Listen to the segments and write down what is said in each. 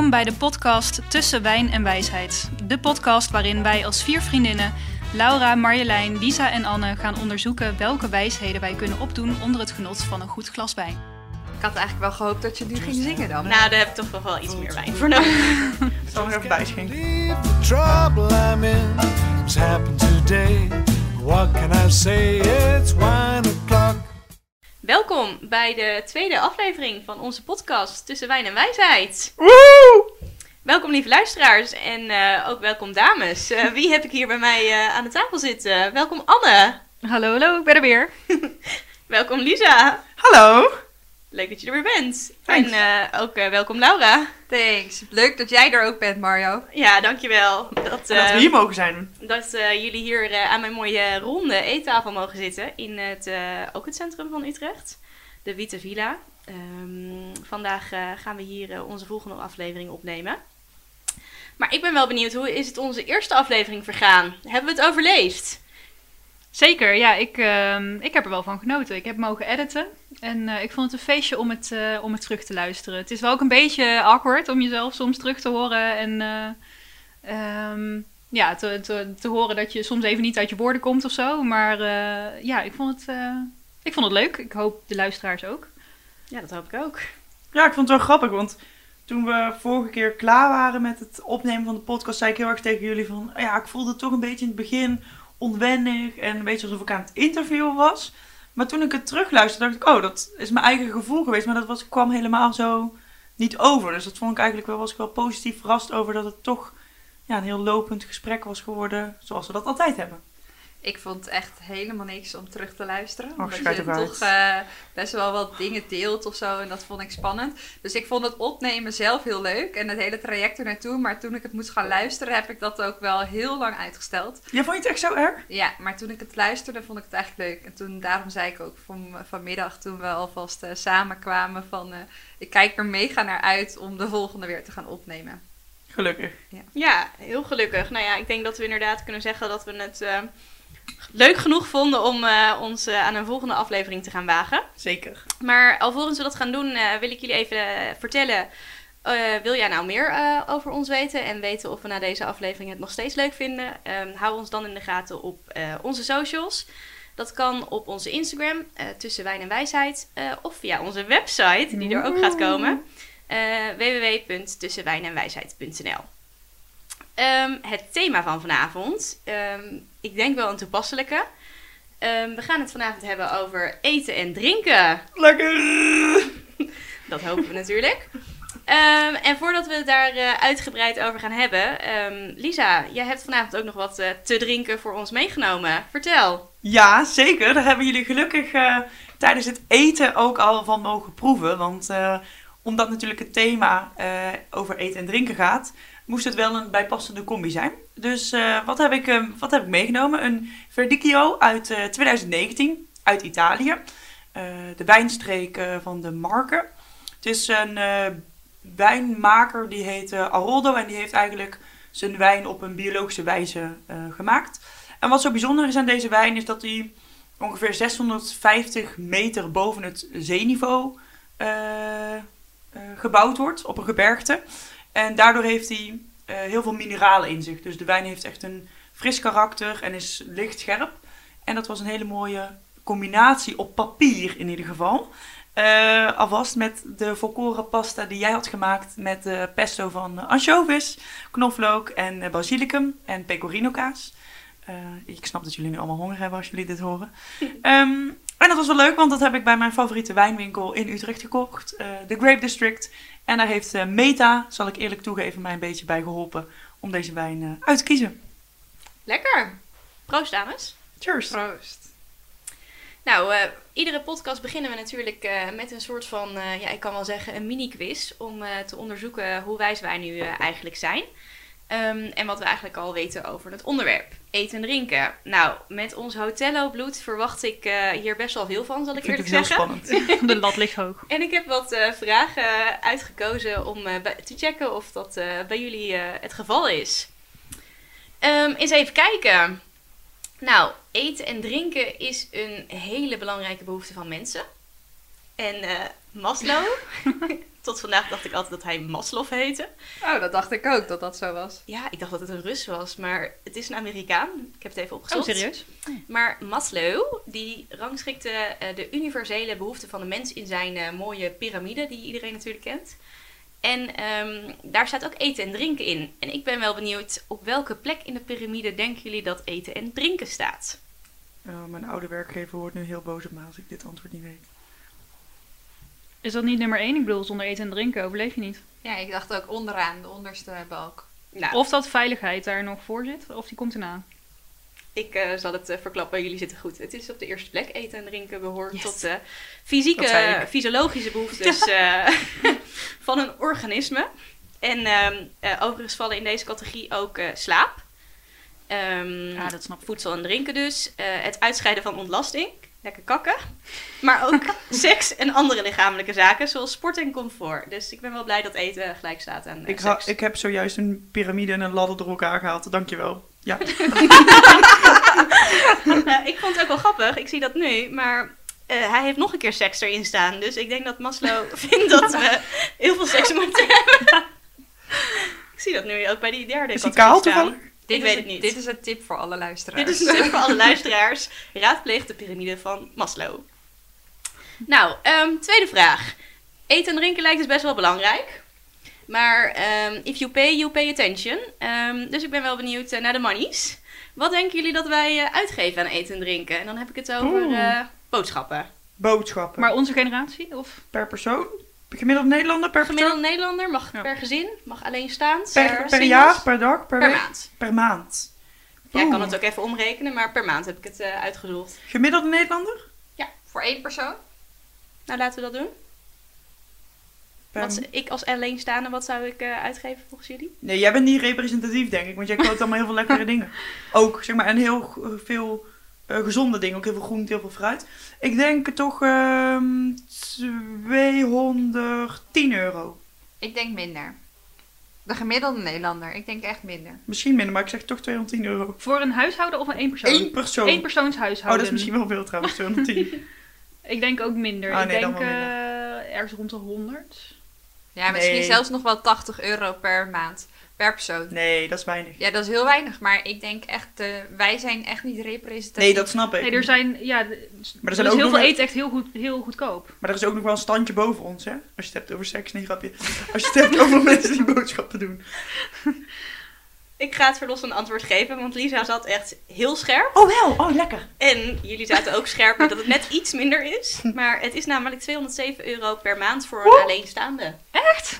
Welkom bij de podcast Tussen Wijn en Wijsheid. De podcast waarin wij als vier vriendinnen, Laura, Marjolein, Lisa en Anne, gaan onderzoeken welke wijsheden wij kunnen opdoen onder het genot van een goed glas wijn. Ik had eigenlijk wel gehoopt dat je nu ging zingen dan. Nou, daar heb ik toch nog wel iets meer wijn voor nodig. Ik zal nog even bijschenken. Leave the trouble I'm in. What's happened today? What can I say? It's wine o'clock. Welkom bij de tweede aflevering van onze podcast Tussen Wijn en Wijsheid. Welkom lieve luisteraars en eh, ook welkom dames. Eh, wie heb ik hier bij mij eh, aan de tafel zitten? Welkom Anne. Hallo, hallo, ik ben er weer. Welkom Lisa. Hallo. Leuk dat je er weer bent. Thanks. En eh, ook eh, welkom Laura. Thanks. Leuk dat jij er ook bent, Mario. Ja, dankjewel. Dat, dat eh, we hier mogen zijn. dat eh, jullie hier eh, aan mijn mooie ronde eettafel mogen zitten in het, eh, ook het centrum van Utrecht, de Witte Villa. Ehm, vandaag eh, gaan we hier eh, onze volgende aflevering opnemen. Maar ik ben wel benieuwd, hoe is het onze eerste aflevering vergaan? Hebben we het overleefd? Zeker, ja, ik, ehm, ik heb er wel van genoten. Ik heb mogen editen en eh, ik vond het een feestje om het, eh, om het terug te luisteren. Het is wel ook een beetje awkward om jezelf soms terug te horen en eh, ehm, ja, te, te, te horen dat je soms even niet uit je woorden komt of zo. Maar eh, ja, ik vond, het, eh, ik vond het leuk. Ik hoop de luisteraars ook. Ja, dat hoop ik ook. Ja, ik vond het wel grappig, want toen we vorige keer klaar waren met het opnemen van de podcast, zei ik heel erg tegen jullie van, ja, ik voelde het toch een beetje in het begin onwennig en een beetje alsof ik aan het interviewen was. Maar toen ik het terugluisterde, dacht ik, oh, dat is mijn eigen gevoel geweest, maar dat was, kwam helemaal zo niet over. Dus dat vond ik eigenlijk wel, was ik wel positief verrast over dat het toch ja, een heel lopend gesprek was geworden, zoals we dat altijd hebben. Ik vond het echt helemaal niks om terug te luisteren. omdat schijt je toch eh, best wel wat dingen deelt of zo. En dat vond ik spannend. Dus ik vond het opnemen zelf heel leuk. En het hele traject er naartoe. Maar toen ik het moest gaan luisteren, heb ik dat ook wel heel lang uitgesteld. Ja, vond je het echt zo erg? Ja, maar toen ik het luisterde, vond ik het eigenlijk leuk. En toen, daarom zei ik ook van, vanmiddag, toen we alvast eh, samenkwamen, van... eh, ik kijk er mega naar uit om de volgende weer te gaan opnemen. Gelukkig. Ja, heel gelukkig. Nou ja, ik denk dat we inderdaad kunnen zeggen dat we het eh, leuk genoeg vonden om eh, ons eh, aan een volgende aflevering te gaan wagen. Zeker. Maar alvorens we dat gaan doen, eh, wil ik jullie even vertellen. wil jij nou meer over ons weten en weten of we na deze aflevering het nog steeds leuk vinden? Ehm, hou ons dan in de gaten op onze socials. Dat kan op onze Instagram, Tussen Wijn en Wijsheid. of via onze website, die er ook gaat komen. www.tussenwijnenwijsheid.nl Ehm, Het thema van vanavond, ehm, ik denk wel een toepasselijke. Ehm, we gaan het vanavond hebben over eten en drinken. Lekker! Dat hopen we natuurlijk. En voordat we het daar eh, uitgebreid over gaan hebben, Lisa, jij hebt vanavond ook nog wat eh, te drinken voor ons meegenomen. Vertel. Ja, zeker. Daar hebben jullie gelukkig eh, tijdens het eten ook al van mogen proeven. Want omdat natuurlijk het thema over eten en drinken gaat, moest het wel een bijpassende combi zijn. Dus eh, wat, heb ik, eh, wat heb ik meegenomen? Een Verdicchio uit eh, 2019 uit Italië. Eh, de wijnstreek eh, van de Marke. Het is een eh, wijnmaker die heet eh, Aroldo en die heeft eigenlijk zijn wijn op een biologische wijze eh, gemaakt. En wat zo bijzonder is aan deze wijn is dat hij ongeveer 650 meter boven het zeeniveau eh, eh, gebouwd wordt op een gebergte. En daardoor heeft hij eh, heel veel mineralen in zich. Dus de wijn heeft echt een fris karakter en is licht scherp. En dat was een hele mooie combinatie op papier in ieder geval. Eh, alvast met de volkoren pasta die jij had gemaakt met pesto van anchovies, knoflook en eh, basilicum en pecorino kaas. Ik snap dat jullie nu allemaal honger hebben als jullie dit horen. Ehm, en dat was wel leuk, want dat heb ik bij mijn favoriete wijnwinkel in Utrecht gekocht. de Grape District. En daar heeft eh, Meta, zal ik eerlijk toegeven, mij een beetje bij geholpen om deze wijn eh, uit te kiezen. Lekker. Proost, dames. Cheers! Proost. Nou, eh, iedere podcast beginnen we natuurlijk eh, met een soort van, eh, ja, ik kan wel zeggen, een mini-quiz. Om eh, te onderzoeken hoe wijs wij nu eigenlijk zijn. Ehm, en wat we eigenlijk al weten over het onderwerp. Eten en drinken. Nou, met ons Hotello-bloed verwacht ik eh, hier best wel veel van, zal ik Ik vind eerlijk het heel zeggen. spannend. De lat ligt hoog. En ik heb wat eh, vragen uitgekozen om eh, te checken of dat bij jullie het geval is. Ehm, eens even kijken. Nou, eten en drinken is een hele belangrijke behoefte van mensen. En Maslow, tot vandaag dacht ik altijd dat hij Maslow heette. Oh, dat dacht ik ook, dat dat zo was. Ja, ik dacht dat het een Rus was, maar het is een Amerikaan. Ik heb het even Oh, opgezocht. serieus? Maar Maslow, die rangschikte eh, de universele behoeften van de mens in zijn eh, mooie piramide, die iedereen natuurlijk kent. En ehm, daar staat ook eten en drinken in. En ik ben wel benieuwd, op welke plek in de piramide denken jullie dat eten en drinken staat? Oh, mijn oude werkgever wordt nu heel boos op me als ik dit antwoord niet weet. Is dat niet nummer één? Ik bedoel, zonder eten en drinken overleef je niet. Ja, ik dacht ook onderaan, de onderste balk. Nou, Of dat veiligheid daar nog voor zit, of die komt erna. ik eh, zal het eh, verklappen, jullie zitten goed. Het is op de eerste plek. Eten en drinken behoort Yes. tot de fysieke, Dat zei ik. fysiologische behoeftes eh, van een organisme. En ehm, eh, overigens vallen in deze categorie ook eh, slaap. Ehm, Ja, dat snap ik. voedsel en drinken dus. eh, het uitscheiden van ontlasting. Lekker kakken. Maar ook seks en andere lichamelijke zaken, zoals sport en comfort. Dus ik ben wel blij dat eten gelijk staat aan eh, Ik, seks. ik heb zojuist een piramide en een ladder door elkaar gehaald. Dankjewel. Ja. Ik vond het ook wel grappig, ik zie dat nu, maar eh, hij heeft nog een keer seks erin staan. Dus ik denk dat Maslow vindt dat we heel veel seks moeten hebben. ik zie dat nu ook bij die derde Is die kaal toevallig? Dit Ik is weet een- het niet. Dit is een tip voor alle luisteraars. Dit is een tip voor alle luisteraars. Raadpleeg de piramide van Maslow. Nou, ehm, tweede vraag. Eten en drinken lijkt dus best wel belangrijk. Maar ehm, if you pay, you pay attention. Ehm, dus ik ben wel benieuwd eh, naar de monies. Wat denken jullie dat wij eh, uitgeven aan eten en drinken? En dan heb ik het over eh, boodschappen. Boodschappen. Maar onze generatie? Of? per persoon? Gemiddeld Nederlander per persoon? Gemiddelde Nederlander mag Ja. per gezin, mag alleenstaand. Per, per singles, jaar, per dag, per, per week? maand. Per maand. Ja, ik kan het ook even omrekenen, maar per maand heb ik het eh, uitgezocht. Gemiddelde Nederlander? Voor één persoon? Nou, laten we dat doen. Per- Wat, ik als alleenstaande, wat zou ik eh, uitgeven volgens jullie? Nee, jij bent niet representatief, denk ik. Want jij koopt allemaal heel veel lekkere dingen. Ook, zeg maar, en heel veel eh, gezonde dingen. Ook heel veel groente, heel veel fruit. Ik denk toch ehm 210 euro. Ik denk minder. De gemiddelde Nederlander. Ik denk echt minder. Misschien minder, maar ik zeg toch 210 euro. Voor een huishouden of een één persoon? Eén persoon. Eén persoons oh, dat is misschien wel veel trouwens, 210. Ik denk ook minder. Ah, ik nee, dan denk wel eh, ergens rond de 100. Ja, misschien Nee. zelfs nog wel 80 euro per maand. Per persoon. Nee, dat is weinig. Ja, dat is heel weinig. Maar ik denk echt, eh, wij zijn echt niet representatief. Nee, dat snap ik. Nee, er zijn, ja, Maar er zijn is ook heel veel eten echt heel, goed, heel goedkoop. Maar er is ook nog wel een standje boven ons, hè? Als je het hebt over seks, nee, grapje. Als je het hebt over mensen die boodschappen doen. Ik ga het verlossend een antwoord geven, want Lisa zat echt heel scherp. Oh wel, oh lekker. En jullie zaten ook scherp dat het net iets minder is. Maar het is namelijk 207 euro per maand voor een alleenstaande.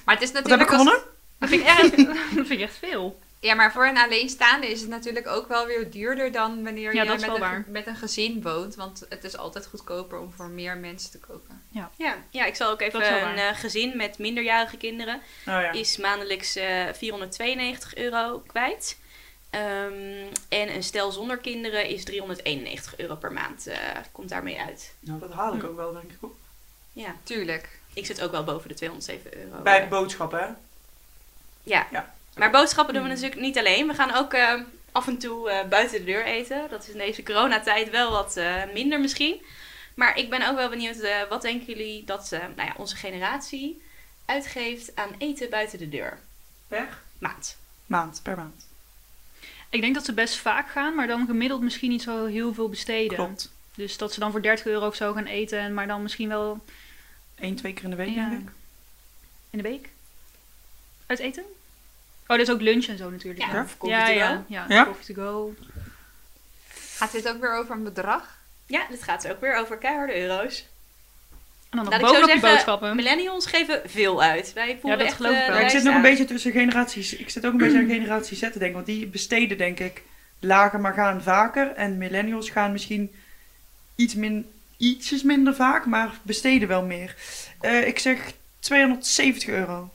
Maar het is Wat heb ik natuurlijk... Dat vind ik echt, dat vind ik echt veel. Ja, maar voor een alleenstaande is het natuurlijk ook wel weer duurder dan wanneer Ja, je met, een, met een gezin woont. Want het is altijd goedkoper om voor meer mensen te koken. Ja, ja ik zal ook even een waar. eh, gezin met minderjarige kinderen Oh ja. is maandelijks eh 492 euro kwijt. Ehm, en een stel zonder kinderen is 391 euro per maand. eh, komt daarmee uit. Nou, dat haal ik ook wel, denk ik. Ja, Tuurlijk. ik zit ook wel boven de 207 euro. Bij boodschappen, hè? Ja. Ja. Maar boodschappen doen we natuurlijk niet alleen. We gaan ook eh, af en toe eh, buiten de deur eten. Dat is in deze coronatijd wel wat eh, minder misschien. Maar ik ben ook wel benieuwd, eh, wat denken jullie dat nou ja, onze generatie uitgeeft aan eten buiten de deur? Per? Maand. Maand, per maand. Ik denk dat ze best vaak gaan, maar dan gemiddeld misschien niet zo heel veel besteden. Klopt. Dus dat ze dan voor 30 euro of zo gaan eten, maar dan misschien wel Eén, twee keer in de week, Ja. denk ik. in de week. Uit eten? Oh, dat is ook lunch en zo natuurlijk. Ja, of coffee ja, to ja, go. ja, Ja? coffee to go. Gaat dit ook weer over een bedrag? Ja, dit gaat ook weer over keiharde euro's. En dan nog zo bovenop die zeggen, boodschappen. Millennials geven veel uit. Wij voelen dat echt geloof ik eh, wel. Ja, ik zit nog een beetje tussen generaties. Ik zit ook een beetje aan generatie Z te denken. Want die besteden, denk ik, lager, maar gaan vaker. En millennials gaan misschien iets min, ietsjes minder vaak, maar besteden wel meer. Eh, ik zeg 270 euro.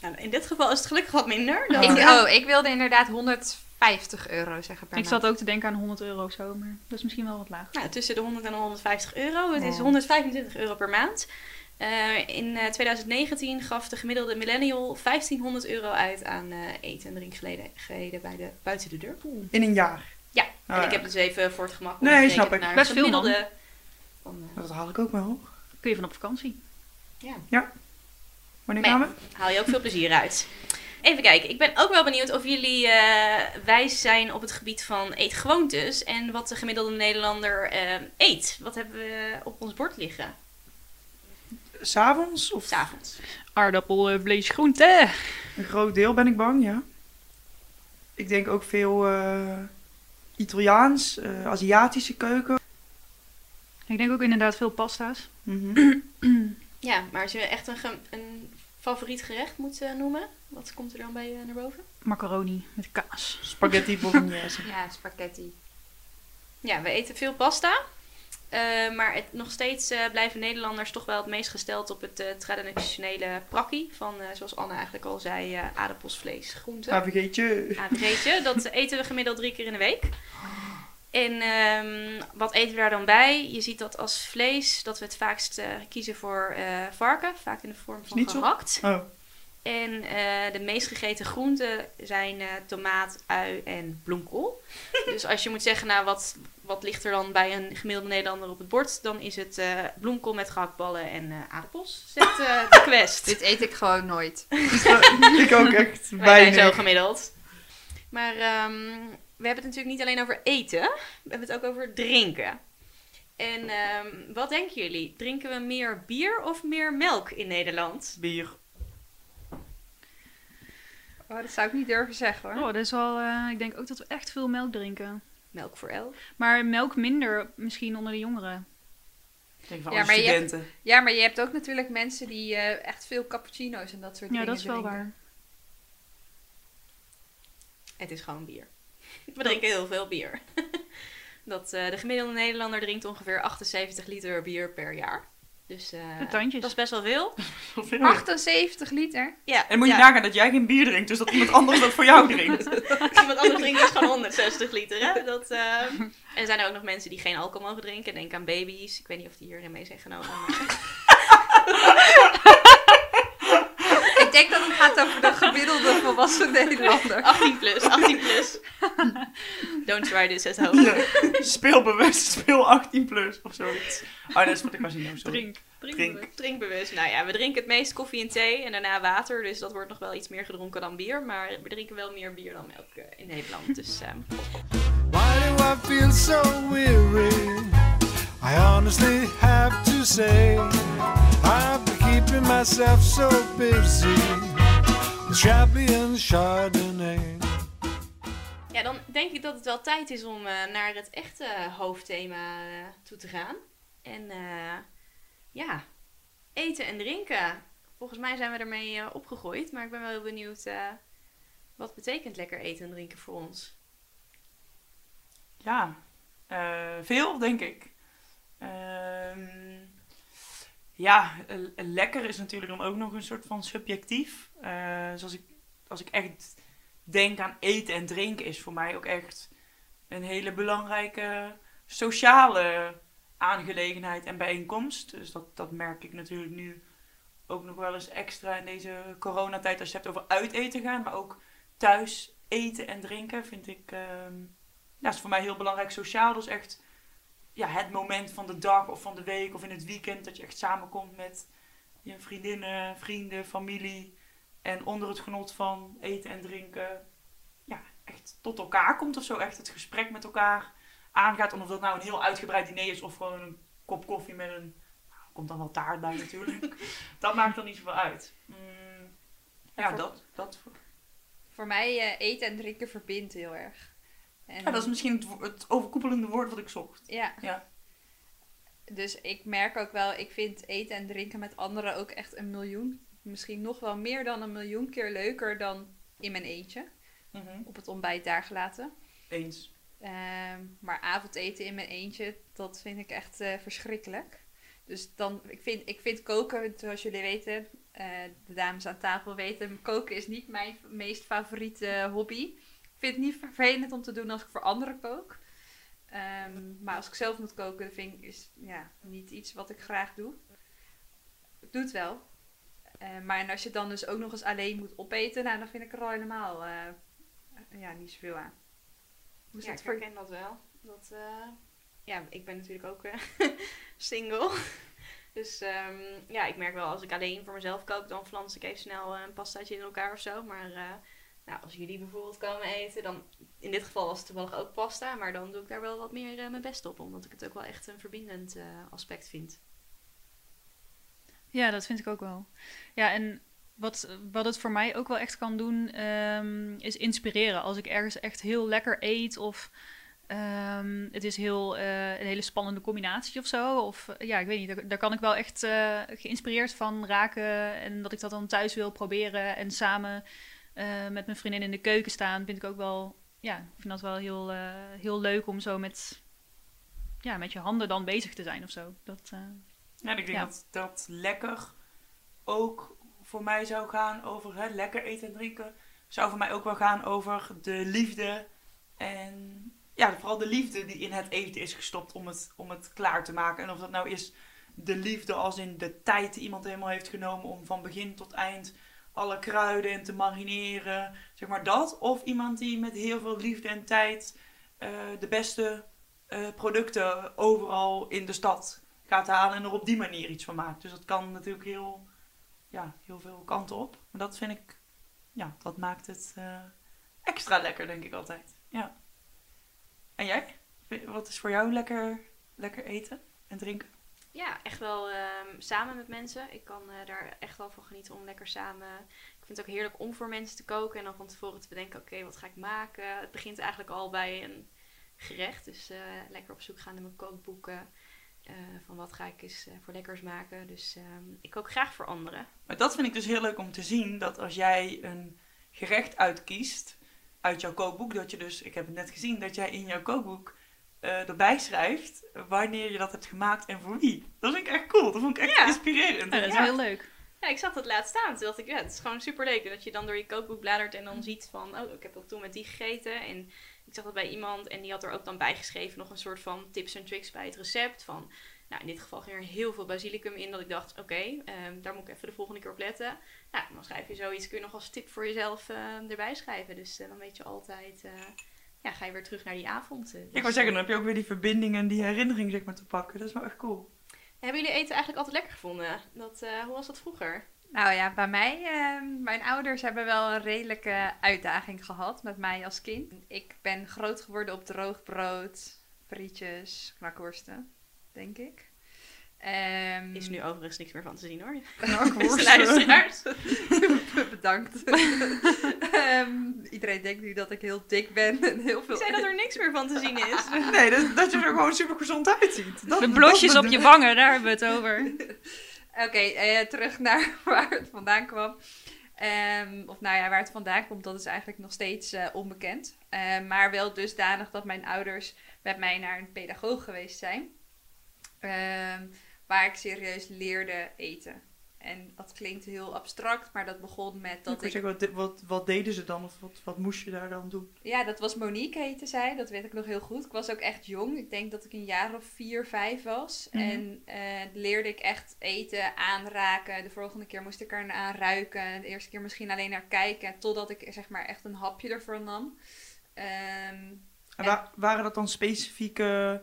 Nou, in dit geval is het gelukkig wat minder. Dan, Ja. Ik, eh, oh, ik wilde inderdaad 150 euro zeggen per Ik maand. zat ook te denken aan 100 euro of zo, maar dat is misschien wel wat laag. Nou, tussen de 100 en de 150 euro. Het is Oh. 125 euro per maand. Eh, in eh, 2019 gaf de gemiddelde millennial 1500 euro uit aan eh, eten en drinkgelederen bij de, buiten de deur. In een jaar. Ja, Oh, en ik ja. heb dus even voor het gemak Nee, snap ik. naar Best veel, man. van, eh, Dat haal ik ook wel. kun je van op vakantie. Ja, Wanneer Nee. gaan we? haal je ook veel plezier uit. Even kijken, ik ben ook wel benieuwd of jullie eh, wijs zijn op het gebied van eetgewoontes en wat de gemiddelde Nederlander eh, eet. Wat hebben we op ons bord liggen? S'avonds? Of s'avonds? Aardappel, eh, vlees, groente. een groot deel ben ik bang, ja. Ik denk ook veel eh, Italiaans, eh, Aziatische keuken. Ik denk ook inderdaad veel pasta's. Mhm. Ja, maar als je echt een favoriet gerecht moet eh, noemen, wat komt er dan bij je naar boven? Macaroni met kaas. Spaghetti bolognese. Ja, spaghetti. Ja, we eten veel pasta. eh, maar het, nog steeds eh, blijven Nederlanders toch wel het meest gesteld op het eh, traditionele prakkie. Van, eh, zoals Anne eigenlijk al zei, eh aardappels, vlees, groenten. AVG'tje. AVG'tje. Dat eten we gemiddeld drie keer in de week. En ehm, wat eten we daar dan bij? Je ziet dat als vlees dat we het vaakst eh, kiezen voor eh, varken. Vaak in de vorm van Schnitzel? gehakt. Oh, En eh, de meest gegeten groenten zijn eh, tomaat, ui en bloemkool. dus als je moet zeggen, nou wat, wat ligt er dan bij een gemiddelde Nederlander op het bord? Dan is het eh, bloemkool met gehaktballen en eh aardappels. Zegt eh, de quest. Dit eet ik gewoon nooit. ik ook echt Wij zijn zo gemiddeld. Maar ehm, we hebben het natuurlijk niet alleen over eten. We hebben het ook over drinken. En ehm, wat denken jullie? Drinken we meer bier of meer melk in Nederland? Bier. Oh, dat zou ik niet durven zeggen hoor. Oh, dat is wel... eh, ik denk ook dat we echt veel melk drinken. Melk voor elf. Maar melk minder misschien onder de jongeren. Ik denk van Ja, je hebt- studenten. Ja, maar je hebt ook natuurlijk mensen die eh, echt veel cappuccino's en dat soort Ja, dingen dat is wel drinken. waar. Het is gewoon bier. We drinken heel veel bier. dat, eh, de gemiddelde Nederlander drinkt ongeveer 78 liter bier per jaar. Dus eh, dat is best wel veel. Zoveel. 78 liter? Ja, En moet je ja. nagaan dat jij geen bier drinkt, dus dat iemand anders dat voor jou drinkt. Iemand anders drinkt dus gewoon 160 liter. Hè? Dat, eh, En er zijn er ook nog mensen die geen alcohol mogen drinken. Denk aan baby's. Ik weet niet of die hierin mee zijn genomen. maar- denk dat het gaat over de gemiddelde volwassen Nederlander. 18 plus, 18 plus. Don't try this at home. Ja. Speelbewust, speel 18 plus of zoiets. Oh, dat is voor de casino, sorry. Drink. Drink. Drink. Drinkbewust. Nou ja, we drinken het meest koffie en thee en daarna water. Dus dat wordt nog wel iets meer gedronken dan bier. Maar we drinken wel meer bier dan melk eh, in Nederland. Dus ehm, Why do I feel so weary? I honestly have to say, I've keeping myself so busy with and Chardonnay. ja, dan denk ik dat het wel tijd is om eh, naar het echte hoofdthema eh, toe te gaan. En eh, ja, eten en drinken. Volgens mij zijn we ermee opgegroeid. Maar ik ben wel heel benieuwd, eh, wat betekent lekker eten en drinken voor ons? Ja, eh, veel denk ik. Ehm, ja, eh, lekker is natuurlijk dan ook nog een soort van subjectief. Eh, zoals ik, als ik echt denk aan eten en drinken, is voor mij ook echt een hele belangrijke sociale aangelegenheid en bijeenkomst. Dus dat, dat merk ik natuurlijk nu ook nog wel eens extra in deze coronatijd. Als je het hebt over uit eten gaan, maar ook thuis eten en drinken vind ik... ehm, ja, is voor mij heel belangrijk sociaal. Dus echt ja, het moment van de dag of van de week of in het weekend dat je echt samenkomt met je vriendinnen, vrienden, familie. En onder het genot van eten en drinken, ja, echt tot elkaar komt of zo. Echt het gesprek met elkaar aangaat. Of dat nou een heel uitgebreid diner is of gewoon een kop koffie met een... Nou, komt dan wel taart bij natuurlijk. dat maakt dan niet zoveel uit. Mm, ja, voor- dat, dat, Voor mij eh, eten en drinken verbindt heel erg. En, ja, dat is misschien het, het overkoepelende woord wat ik zocht. ja. Ja. Dus ik merk ook wel, ik vind eten en drinken met anderen ook echt een miljoen. Misschien nog wel meer dan een miljoen keer leuker dan in mijn eentje. Mhm. Op het ontbijt daar gelaten. Eens. Ehm, maar avondeten in mijn eentje, dat vind ik echt eh, verschrikkelijk. Dus dan, ik vind, ik vind koken, zoals jullie weten, eh, de dames aan tafel weten, koken is niet mijn meest favoriete hobby. Ik vind het niet vervelend om te doen als ik voor anderen kook. Ehm, maar als ik zelf moet koken, vind ik is ja, niet iets wat ik graag doe. Ik doe het wel. Eh, maar en als je dan dus ook nog eens alleen moet opeten, nou, dan vind ik er al helemaal eh, ja, niet zoveel aan. Hoe is Ja, ik voor herken dat wel. Dat, eh, ja, ik ben natuurlijk ook eh, single. Dus ehm, ja, ik merk wel als ik alleen voor mezelf kook, dan flans ik even snel een pastaatje in elkaar of zo. Maar nou, als jullie bijvoorbeeld komen eten, dan in dit geval was het toevallig ook pasta. Maar dan doe ik daar wel wat meer eh, mijn best op, omdat ik het ook wel echt een verbindend eh, aspect vind. Ja, dat vind ik ook wel. Ja, en wat, wat het voor mij ook wel echt kan doen, ehm, is inspireren. Als ik ergens echt heel lekker eet of ehm, het is heel, eh, een hele spannende combinatie of zo. Of ja, ik weet niet, daar, daar kan ik wel echt geïnspireerd van raken. En dat ik dat dan thuis wil proberen en samen eh, met mijn vriendin in de keuken staan, vind ik ook wel, ja, ik vind dat wel heel, eh, heel leuk om zo met, ja, met je handen dan bezig te zijn of zo. Dat, eh, Ja, ik denk Ja. dat dat lekker ook voor mij zou gaan over hè, lekker eten en drinken. Zou voor mij ook wel gaan over de liefde. En ja, vooral de liefde die in het eten is gestopt om het, om het klaar te maken. En of dat nou is de liefde als in de tijd die iemand helemaal heeft genomen om van begin tot eind alle kruiden en te marineren. Zeg maar dat. Of iemand die met heel veel liefde en tijd eh, de beste eh, producten overal in de stad gaat halen en er op die manier iets van maakt. Dus dat kan natuurlijk heel, ja, heel veel kanten op. Maar dat vind ik, ja, dat maakt het eh, extra lekker, denk ik altijd. Ja. En jij? Wat is voor jou lekker, lekker eten en drinken? Ja, echt wel ehm, samen met mensen. Ik kan eh, daar echt wel van genieten om lekker samen. Ik vind het ook heerlijk om voor mensen te koken en dan van tevoren te bedenken: oké, wat ga ik maken? Het begint eigenlijk al bij een gerecht. Dus eh, lekker op zoek gaan in mijn kookboeken. eh, van wat ga ik eens voor lekkers maken. Dus ehm, ik kook graag voor anderen. Maar dat vind ik dus heel leuk om te zien, dat als jij een gerecht uitkiest uit jouw kookboek, dat je dus, ik heb het net gezien, dat jij in jouw kookboek eh, erbij schrijft wanneer je dat hebt gemaakt en voor wie. Dat vind ik echt cool, dat vond ik echt Ja. inspirerend. ja, dat is Ja. heel leuk. Ja, ik zag dat laatst staan. Toen dacht ik, ja, het is gewoon super leuk. Dat je dan door je kookboek bladert en dan ziet van, oh, ik heb dat toen met die gegeten. En ik zag dat bij iemand en die had er ook dan bijgeschreven nog een soort van tips en tricks bij het recept. Van, nou, in dit geval ging er heel veel basilicum in dat ik dacht, oké, ehm, daar moet ik even de volgende keer op letten. Nou, dan schrijf je zoiets, kun je nog als tip voor jezelf eh, erbij schrijven. Dus eh, dan weet je altijd, eh, ja, ga je weer terug naar die avond. eh. Ik Dus, wou zeggen, eh, dan heb je ook weer die verbinding en die herinnering zeg maar, te pakken. Dat is wel echt cool. Hebben jullie eten eigenlijk altijd lekker gevonden? Dat, eh, hoe was dat vroeger? Nou ja, bij mij, ehm, mijn ouders hebben wel een redelijke uitdaging gehad met mij als kind. Ik ben groot geworden op droog brood, frietjes, knakworsten, denk ik. Ehm, Is nu overigens niks meer van te zien hoor. Knakworsten. Luisteraars. Bedankt. Ehm, iedereen denkt nu dat ik heel dik ben en heel veel... Ik zei dat er niks meer van te zien is. Nee, dat, dat je er gewoon super gezond uitziet. Dat, De blosjes op je wangen, daar hebben we het over. Oké, eh, terug naar waar het vandaan kwam. Ehm, of nou ja, waar het vandaan komt, dat is eigenlijk nog steeds eh, onbekend. Eh, maar wel dusdanig dat mijn ouders met mij naar een pedagoog geweest zijn. Ehm, waar ik serieus leerde eten. En dat klinkt heel abstract, maar dat begon met dat ik... Zeg, wat, wat, wat deden ze dan? Of wat, wat moest je daar dan doen? Ja, dat was Monique heette zij. Dat weet ik nog heel goed. Ik was ook echt jong. Ik denk dat ik een jaar of vier, vijf was. Mhm. En eh, leerde ik echt eten, aanraken. De volgende keer moest ik er aan ruiken. De eerste keer misschien alleen naar kijken. Totdat ik zeg maar echt een hapje ervoor nam. En wa- waren dat dan specifieke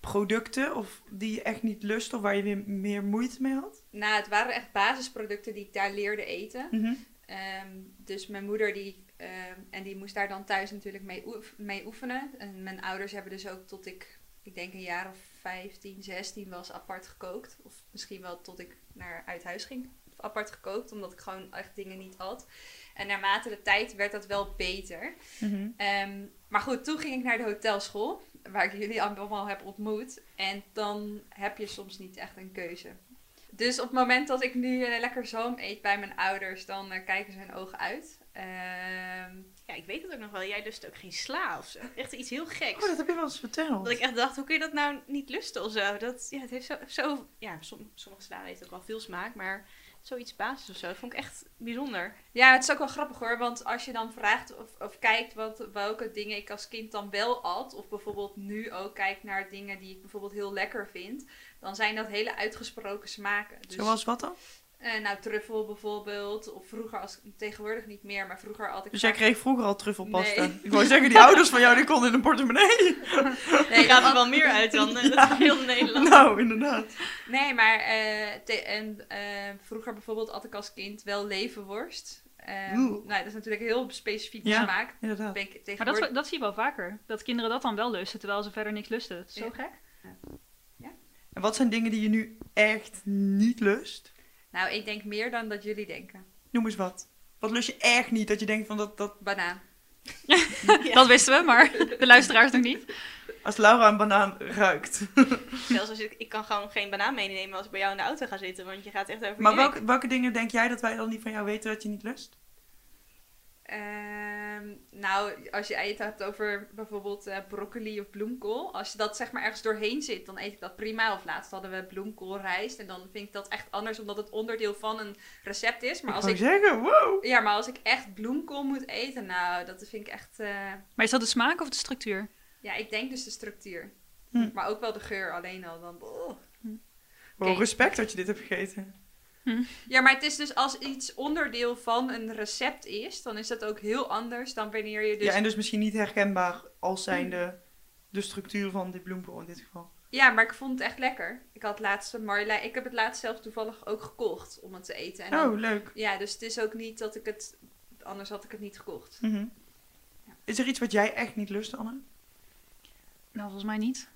producten of die je echt niet lust of waar je weer meer moeite mee had? Nou, het waren echt basisproducten die ik daar leerde eten. Mhm. Ehm, dus mijn moeder die, ehm, en die moest daar dan thuis natuurlijk mee, oef- mee oefenen. En mijn ouders hebben dus ook tot ik, ik denk een jaar of 15, 16 was apart gekookt. Of misschien wel tot ik naar uit huis ging. Apart gekookt, omdat ik gewoon echt dingen niet had. En naarmate de tijd werd dat wel beter. Mhm. Ehm, maar goed, toen ging ik naar de hotelschool, waar ik jullie allemaal heb ontmoet. En dan heb je soms niet echt een keuze. Dus op het moment dat ik nu eh, lekker zalm eet bij mijn ouders, dan eh, kijken ze hun ogen uit. Ehm, Ja, ik weet het ook nog wel. Jij lust ook geen sla of zo. Echt iets heel geks. Oh, dat heb je wel eens verteld. Dat ik echt dacht, hoe kun je dat nou niet lusten of zo? Dat, ja, het heeft zo... zo ja, som, sommige sla heeft ook wel veel smaak, maar zoiets basis of zo. Dat vond ik echt bijzonder. ja, het is ook wel grappig hoor, want als je dan vraagt of, of kijkt wat, welke dingen ik als kind dan wel at, of bijvoorbeeld nu ook kijk naar dingen die ik bijvoorbeeld heel lekker vind, dan zijn dat hele uitgesproken smaken. Dus, Zoals wat dan? Eh, nou, truffel bijvoorbeeld. Of vroeger, als, tegenwoordig niet meer, maar vroeger altijd. Dus jij kreeg vroeger al truffelpasta. Nee. Ik wou zeggen, die ouders van jou, die konden in een portemonnee. Nee, Ik ga er wel meer uit dan dat heel Nederland. Nou, inderdaad. Nee, maar eh, te- en, eh, vroeger bijvoorbeeld at ik als kind wel levenworst. Eh, Oeh. nou, dat is natuurlijk heel specifiek Ja. smaak. Inderdaad. Ben ik Maar tegenwoordig... dat, dat zie je wel vaker. Dat kinderen dat dan wel lusten, terwijl ze verder niks lusten. Dat is zo Ja. gek. En wat zijn dingen die je nu echt niet lust? Nou, ik denk meer dan dat jullie denken. Noem eens wat. Wat lust je echt niet? Dat je denkt van dat, dat Banaan. Dat wisten we, maar de luisteraars nog niet. als Laura een banaan ruikt. Zelfs als ik, ik kan gewoon geen banaan meenemen als ik bij jou in de auto ga zitten, want je gaat echt over Maar welke, welke dingen denk jij dat wij dan niet van jou weten dat je niet lust? Ehm, nou, als je het hebt over bijvoorbeeld eh, broccoli of bloemkool. Als je dat zeg maar ergens doorheen zit, dan eet ik dat prima. Of laatst hadden we bloemkoolrijst. En dan vind ik dat echt anders, omdat het onderdeel van een recept is. Maar ik als ik, zeggen, wow. ja, maar als ik echt bloemkool moet eten, nou, dat vind ik echt... eh, Maar is dat de smaak of de structuur? ja, ik denk dus de structuur. Hm. Maar ook wel de geur alleen al. Dan, oh. Wow, respect dat je dit hebt gegeten. Ja, maar het is dus als iets onderdeel van een recept is, dan is dat ook heel anders dan wanneer je dus... Ja, en dus misschien niet herkenbaar als zijnde de structuur van dit bloemkool in dit geval. Ja, maar ik vond het echt lekker. Ik had laatst een Marjolein... Ik heb het laatst zelf toevallig ook gekocht om het te eten. En dan- Oh, leuk. Ja, dus het is ook niet dat ik het... Anders had ik het niet gekocht. Mhm. Is er iets wat jij echt niet lust, Anne? Nou, volgens mij niet.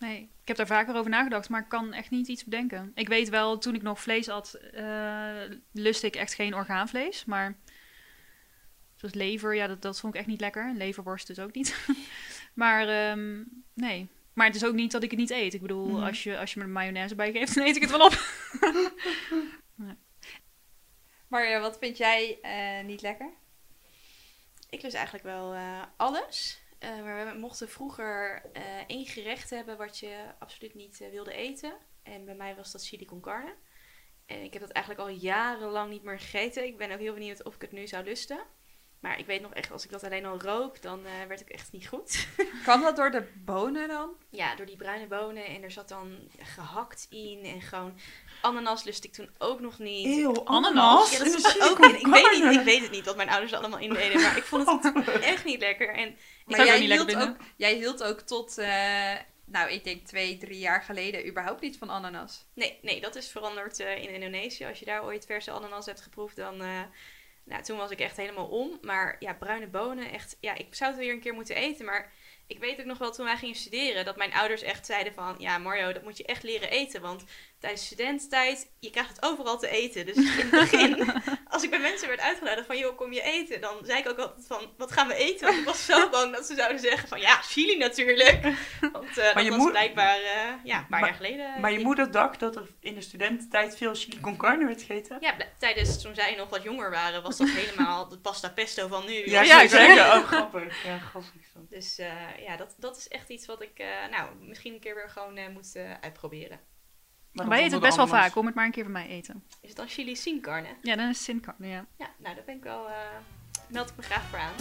Nee, ik heb daar vaker over nagedacht, maar ik kan echt niet iets bedenken. Ik weet wel, toen ik nog vlees at, eh lustte ik echt geen orgaanvlees. Maar zoals lever, ja, dat, dat vond ik echt niet lekker. Leverworst dus ook niet. maar ehm, nee. Maar het is ook niet dat ik het niet eet. Ik bedoel, Mhm. als, je, als je me er mayonaise bij geeft, dan eet ik het wel op. Maar eh, wat vind jij eh, niet lekker? Ik lust eigenlijk wel eh, alles. Eh, maar we mochten vroeger eh, één gerecht hebben wat je absoluut niet eh, wilde eten. En bij mij was dat chili con carne. En ik heb dat eigenlijk al jarenlang niet meer gegeten. Ik ben ook heel benieuwd of ik het nu zou lusten. Maar ik weet nog echt, als ik dat alleen al rook, dan werd ik echt niet goed. Kan dat door de bonen dan? ja, door die bruine bonen. En er zat dan gehakt in. En gewoon ananas lust ik toen ook nog niet. Eeuw, ananas? Ja, dat in de zat er ook in. Ik weet, niet, ik weet het niet wat mijn ouders er allemaal in deden, maar ik vond het echt niet lekker. En Maar jij niet hield, ook, jij hield ook tot, eh, nou ik denk twee, drie jaar geleden überhaupt niet van ananas. nee, nee, dat is veranderd eh, in Indonesië. Als je daar ooit verse ananas hebt geproefd, dan... eh, nou, toen was ik echt helemaal om. Maar ja, bruine bonen, echt... Ja, ik zou het weer een keer moeten eten, maar... Ik weet ook nog wel toen wij gingen studeren dat mijn ouders echt zeiden van... Ja, Mario, dat moet je echt leren eten. Want tijdens studententijd, je krijgt het overal te eten. Dus in het begin, als ik bij mensen werd uitgenodigd van... Joh, kom je eten? Dan zei ik ook altijd van, wat gaan we eten? Want ik was zo bang dat ze zouden zeggen van... Ja, chili natuurlijk. Want eh, dat je was moed- blijkbaar eh, ja, een paar Maar- jaar geleden. Maar je Ik- moeder dacht dat er in de studententijd veel chili con carne werd gegeten? Ja, tijdens toen zij nog wat jonger waren, was dat helemaal de pasta pesto van nu. Ja, Ja, zeggen. Oh, grappig. Ja, grappig. Dus eh, ja, dat, dat is echt iets wat ik nou, misschien een keer weer gewoon moet uitproberen. Maar Wij eten het best wel vaak. Kom het maar een keer van mij eten. Is het dan chili sin carne? Ja, dan is het zinkarne, ja. Ja, nou daar ben ik wel, eh, meld ik me graag voor aan.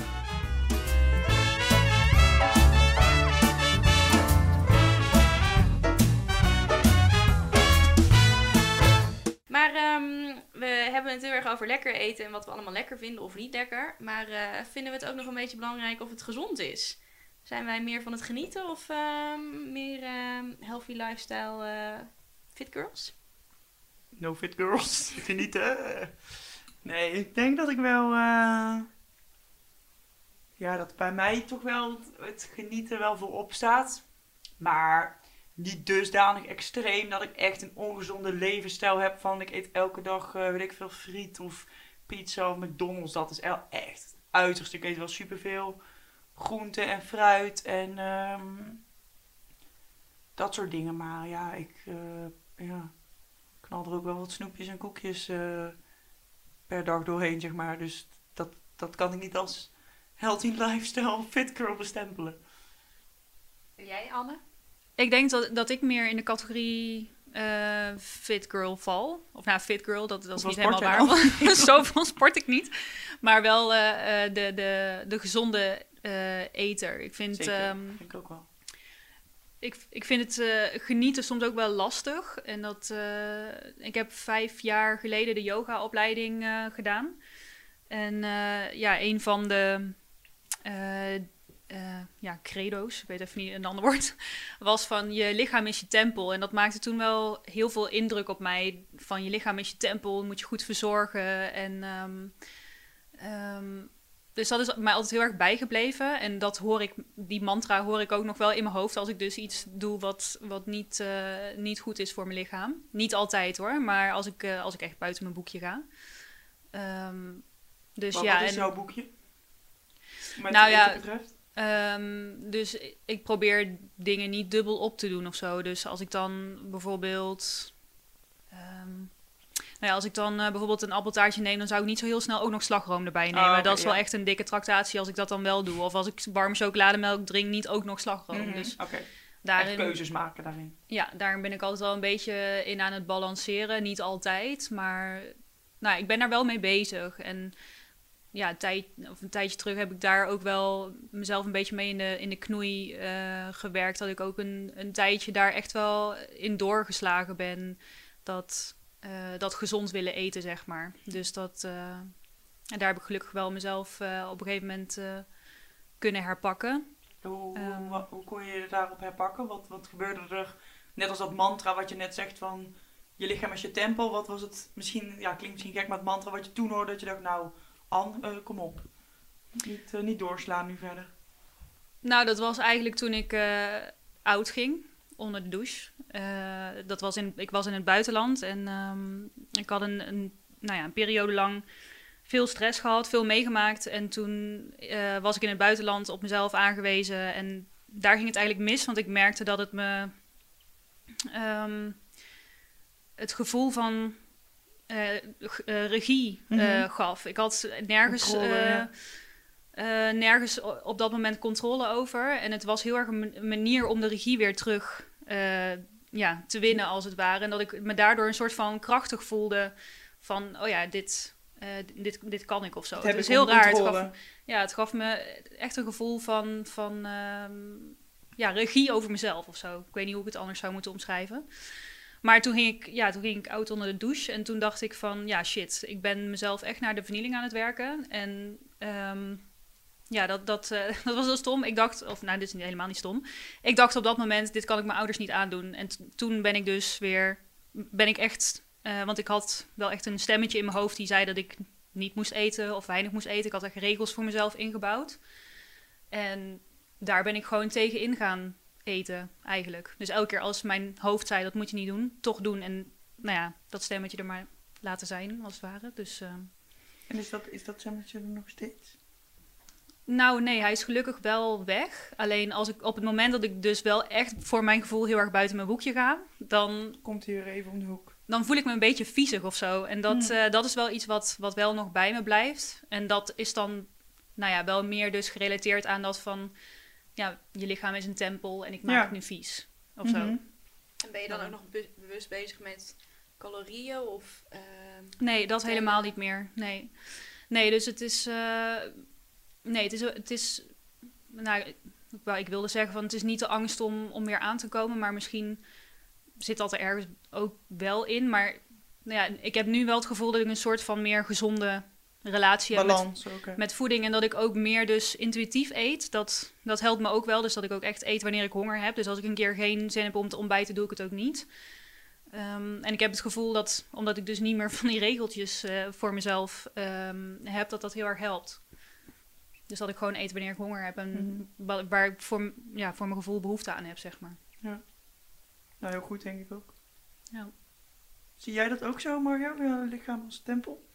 Maar ehm, we hebben het heel erg over lekker eten en wat we allemaal lekker vinden of niet lekker. Maar eh, vinden we het ook nog een beetje belangrijk of het gezond is? Zijn wij meer van het genieten of ehm, meer ehm, healthy lifestyle eh, fit girls? No fit girls. Genieten. Nee, ik denk dat ik wel... eh, Ja, dat bij mij toch wel het, genieten wel voorop staat. Maar niet dusdanig extreem dat ik echt een ongezonde levensstijl heb van... Ik eet elke dag, eh, weet ik veel, friet of pizza of McDonald's. Dat is echt het uiterste. Ik eet wel superveel groente en fruit en... ehm, dat soort dingen. Maar ja, ik... eh, ja knal er ook wel wat snoepjes en koekjes eh, per dag doorheen, zeg maar. Dus dat, dat kan ik niet als healthy lifestyle fit girl bestempelen. En jij, Anne? Ik denk dat, dat ik meer in de categorie eh, fit girl val. Of nou, fit girl, dat, dat is niet helemaal waar. Zoveel sport ik niet. Maar wel eh, eh, de, de, de gezonde eh, eter. Ik vind, Zeker, ehm, vind ik ook wel. Ik, ik vind het eh, genieten soms ook wel lastig. En dat, eh, ik heb vijf jaar geleden de yogaopleiding eh gedaan. En ja, een van de ja, credo's, ik weet even niet een ander woord, was van je lichaam is je tempel. En dat maakte toen wel heel veel indruk op mij. Van je lichaam is je tempel, moet je goed verzorgen. En ehm, ehm, dus dat is mij altijd heel erg bijgebleven. En dat hoor ik, die mantra hoor ik ook nog wel in mijn hoofd als ik dus iets doe wat, wat niet, eh, niet goed is voor mijn lichaam. Niet altijd hoor, maar als ik, eh, als ik echt buiten mijn boekje ga. Ehm, dus ja, wat is en- jouw boekje? Met Nou ja, betreft? Ehm, dus ik- ik probeer dingen niet dubbel op te doen of zo. Dus als ik dan bijvoorbeeld. ehm, nou ja, als ik dan eh, bijvoorbeeld een appeltaartje neem, dan zou ik niet zo heel snel ook nog slagroom erbij nemen. Oh, oké, dat is wel echt een dikke tractatie als ik dat dan wel doe. Of als ik warme chocolademelk drink, niet ook nog slagroom. Mhm, Dus echt daarin, keuzes maken daarin. ja, daarin ben ik altijd wel een beetje in aan het balanceren. Niet altijd, maar nou, ik ben daar wel mee bezig. En ja, een, tijd, of een tijdje terug heb ik daar ook wel mezelf een beetje mee in de, in de knoei eh, gewerkt. Dat ik ook een, een tijdje daar echt wel in doorgeslagen ben. Dat, eh, dat gezond willen eten, zeg maar. Dus dat, eh, en daar heb ik gelukkig wel mezelf eh, op een gegeven moment kunnen herpakken. Hoe, hoe- Ehm. hoe kon je je daarop herpakken? Wat, wat gebeurde er? Net als dat mantra wat je net zegt van je lichaam is je tempel. Wat was het misschien, ja klinkt misschien gek, maar het mantra wat je toen hoorde dat je dacht nou, Anne, kom op. Niet, niet doorslaan nu verder. Nou, dat was eigenlijk toen ik oud ging, onder de douche. Eh, dat was in, ik was in het buitenland en ehm, ik had een, een, nou ja, een periode lang veel stress gehad, veel meegemaakt. En toen eh, was ik in het buitenland op mezelf aangewezen. En daar ging het eigenlijk mis, want ik merkte dat het me ehm, het gevoel van eh, regie Mhm. gaf. Ik had nergens. Nergens op dat moment controle over. En het was heel erg een ma- manier om de regie weer terug eh, ja, te winnen, als het ware. En dat ik me daardoor een soort van krachtig voelde van, oh ja, dit, eh, dit, dit kan ik of zo. Het is ik heel raar. Het gaf, ja, het gaf me echt een gevoel van, van ehm, ja, regie over mezelf of zo. Ik weet niet hoe ik het anders zou moeten omschrijven. Maar toen ging ik, ja, toen ging ik oud onder de douche. En toen dacht ik van, ja, shit, ik ben mezelf echt naar de vernieling aan het werken. En ehm, ja, dat, dat, eh, dat was heel stom. Ik dacht, of nou, dit is helemaal niet stom. Ik dacht op dat moment, dit kan ik mijn ouders niet aandoen. En toen ben ik dus weer, ben ik echt, eh, want ik had wel echt een stemmetje in mijn hoofd die zei dat ik niet moest eten of weinig moest eten. Ik had echt regels voor mezelf ingebouwd. En daar ben ik gewoon tegen in gaan eten, eigenlijk. Dus elke keer als mijn hoofd zei, dat moet je niet doen, toch doen. En nou ja, dat stemmetje er maar laten zijn, als het ware. Dus... eh, En is dat, is dat stemmetje er nog steeds? Nou, nee, hij is gelukkig wel weg. Alleen als ik op het moment dat ik dus wel echt voor mijn gevoel heel erg buiten mijn boekje ga, dan, Komt hij weer even om de hoek. dan voel ik me een beetje viezig of zo. En dat, Hmm. eh, dat is wel iets wat, wat wel nog bij me blijft. En dat is dan, nou ja, wel meer dus gerelateerd aan dat van, ja, je lichaam is een tempel en ik maak Ja. het nu vies. Of zo. Mhm. En ben je dan ook nog be- bewust bezig met calorieën of... ehm, Nee, dat helemaal niet meer. Nee. Nee, dus het is. eh, nee, het is. Het is nou, ik, ik wilde zeggen van het is niet de angst om, om weer aan te komen, maar misschien zit dat er ergens ook wel in. Maar nou ja, ik heb nu wel het gevoel dat ik een soort van meer gezonde relatie heb met, met voeding. En dat ik ook meer dus intuïtief eet. Dat, dat helpt me ook wel. Dus dat ik ook echt eet wanneer ik honger heb. Dus als ik een keer geen zin heb om te ontbijten, doe ik het ook niet. Ehm, en ik heb het gevoel dat, omdat ik dus niet meer van die regeltjes eh, voor mezelf ehm, heb, dat dat heel erg helpt. Dus dat ik gewoon eet wanneer ik honger heb en Mhm. wa- waar ik voor, ja, voor mijn gevoel behoefte aan heb, zeg maar. Nou, heel goed denk ik ook. Ja. Zie jij dat ook zo, Mario? Ja, lichaam als tempel?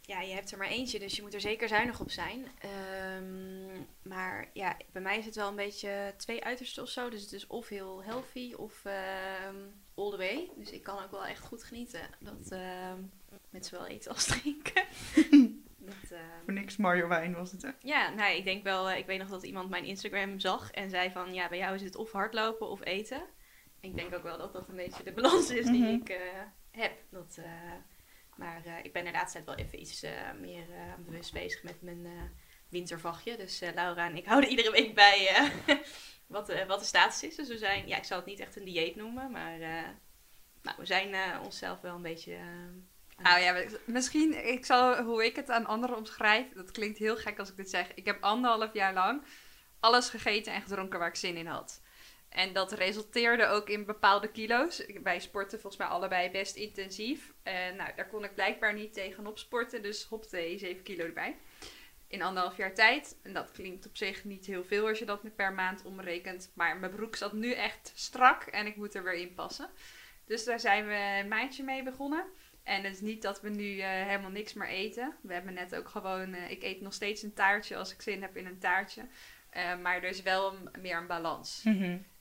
Ja, je hebt er maar eentje, dus je moet er zeker zuinig op zijn. Ehm, maar ja, bij mij is het wel een beetje twee uitersten of zo. Dus het is of heel healthy of ehm, all the way. Dus ik kan ook wel echt goed genieten. Dat, ehm, met zowel eten als drinken. dat, ehm, Voor niks Mario wijn was het, hè? ja, nou, ik denk wel, eh, ik weet nog dat iemand mijn Instagram zag en zei van, ja, bij jou is het of hardlopen of eten. Ik denk ook wel dat dat een beetje de balans is die Mhm. ik eh, heb. Dat, eh, maar ik ben de laatste tijd wel even iets meer bewust bezig met mijn, wintervachtje. Dus Laura en ik houden iedere week bij wat, de, wat de status is. Dus we zijn, ja, ik zal het niet echt een dieet noemen, maar nou, we zijn onszelf wel een beetje... Nou ja, misschien, ik zal hoe ik het aan anderen omschrijf. Dat klinkt heel gek als ik dit zeg. Ik heb anderhalf jaar lang alles gegeten en gedronken waar ik zin in had. En dat resulteerde ook in bepaalde kilo's. Wij sporten volgens mij allebei best intensief. En nou, daar kon ik blijkbaar niet tegenop sporten. Dus hopte 7 kilo erbij. In anderhalf jaar tijd. En dat klinkt op zich niet heel veel als je dat per maand omrekent. Maar mijn broek zat nu echt strak en ik moet er weer in passen. Dus daar zijn we een maandje mee begonnen. En het is niet dat we nu eh, helemaal niks meer eten. We hebben net ook gewoon... eh, ik eet nog steeds een taartje als ik zin heb in een taartje. Eh, maar er is wel een- meer een balans.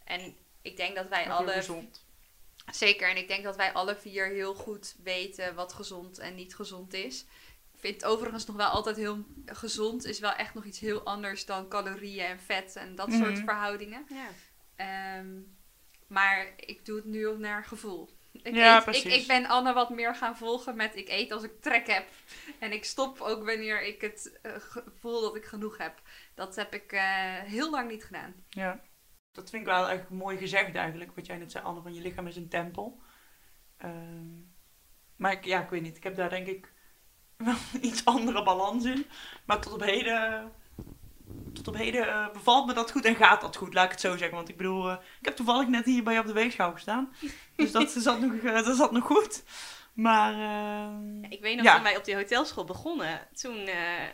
En ik denk dat wij alle... gezond. Zeker, en ik denk dat wij alle vier heel goed weten wat gezond en niet gezond is. Ik vind het overigens nog wel altijd heel gezond, is wel echt nog iets heel anders dan calorieën en vet en dat soort Mhm. verhoudingen. ja. Ehm, maar ik doe het nu ook naar gevoel. Ik, Ja, eet- ik, precies. ik ben Anne wat meer gaan volgen met ik eet als ik trek heb. En ik stop ook wanneer ik het ge- voel dat ik genoeg heb. Dat heb ik eh, heel lang niet gedaan. Ja. Dat vind ik wel echt mooi gezegd eigenlijk. Wat jij net zei, Anne, van je lichaam is een tempel. Ehm, maar ik, ja, ik weet niet. Ik heb daar denk ik wel een iets andere balans in. Maar tot op heden, tot op heden eh, bevalt me dat goed en gaat dat goed, laat ik het zo zeggen. Want ik bedoel, eh, ik heb toevallig net hier bij je op de weegschaal gestaan. Dus dat zat nog, eh, dat zat nog goed. Maar ehm, Ik weet nog, Ja. toen wij op die hotelschool begonnen, toen,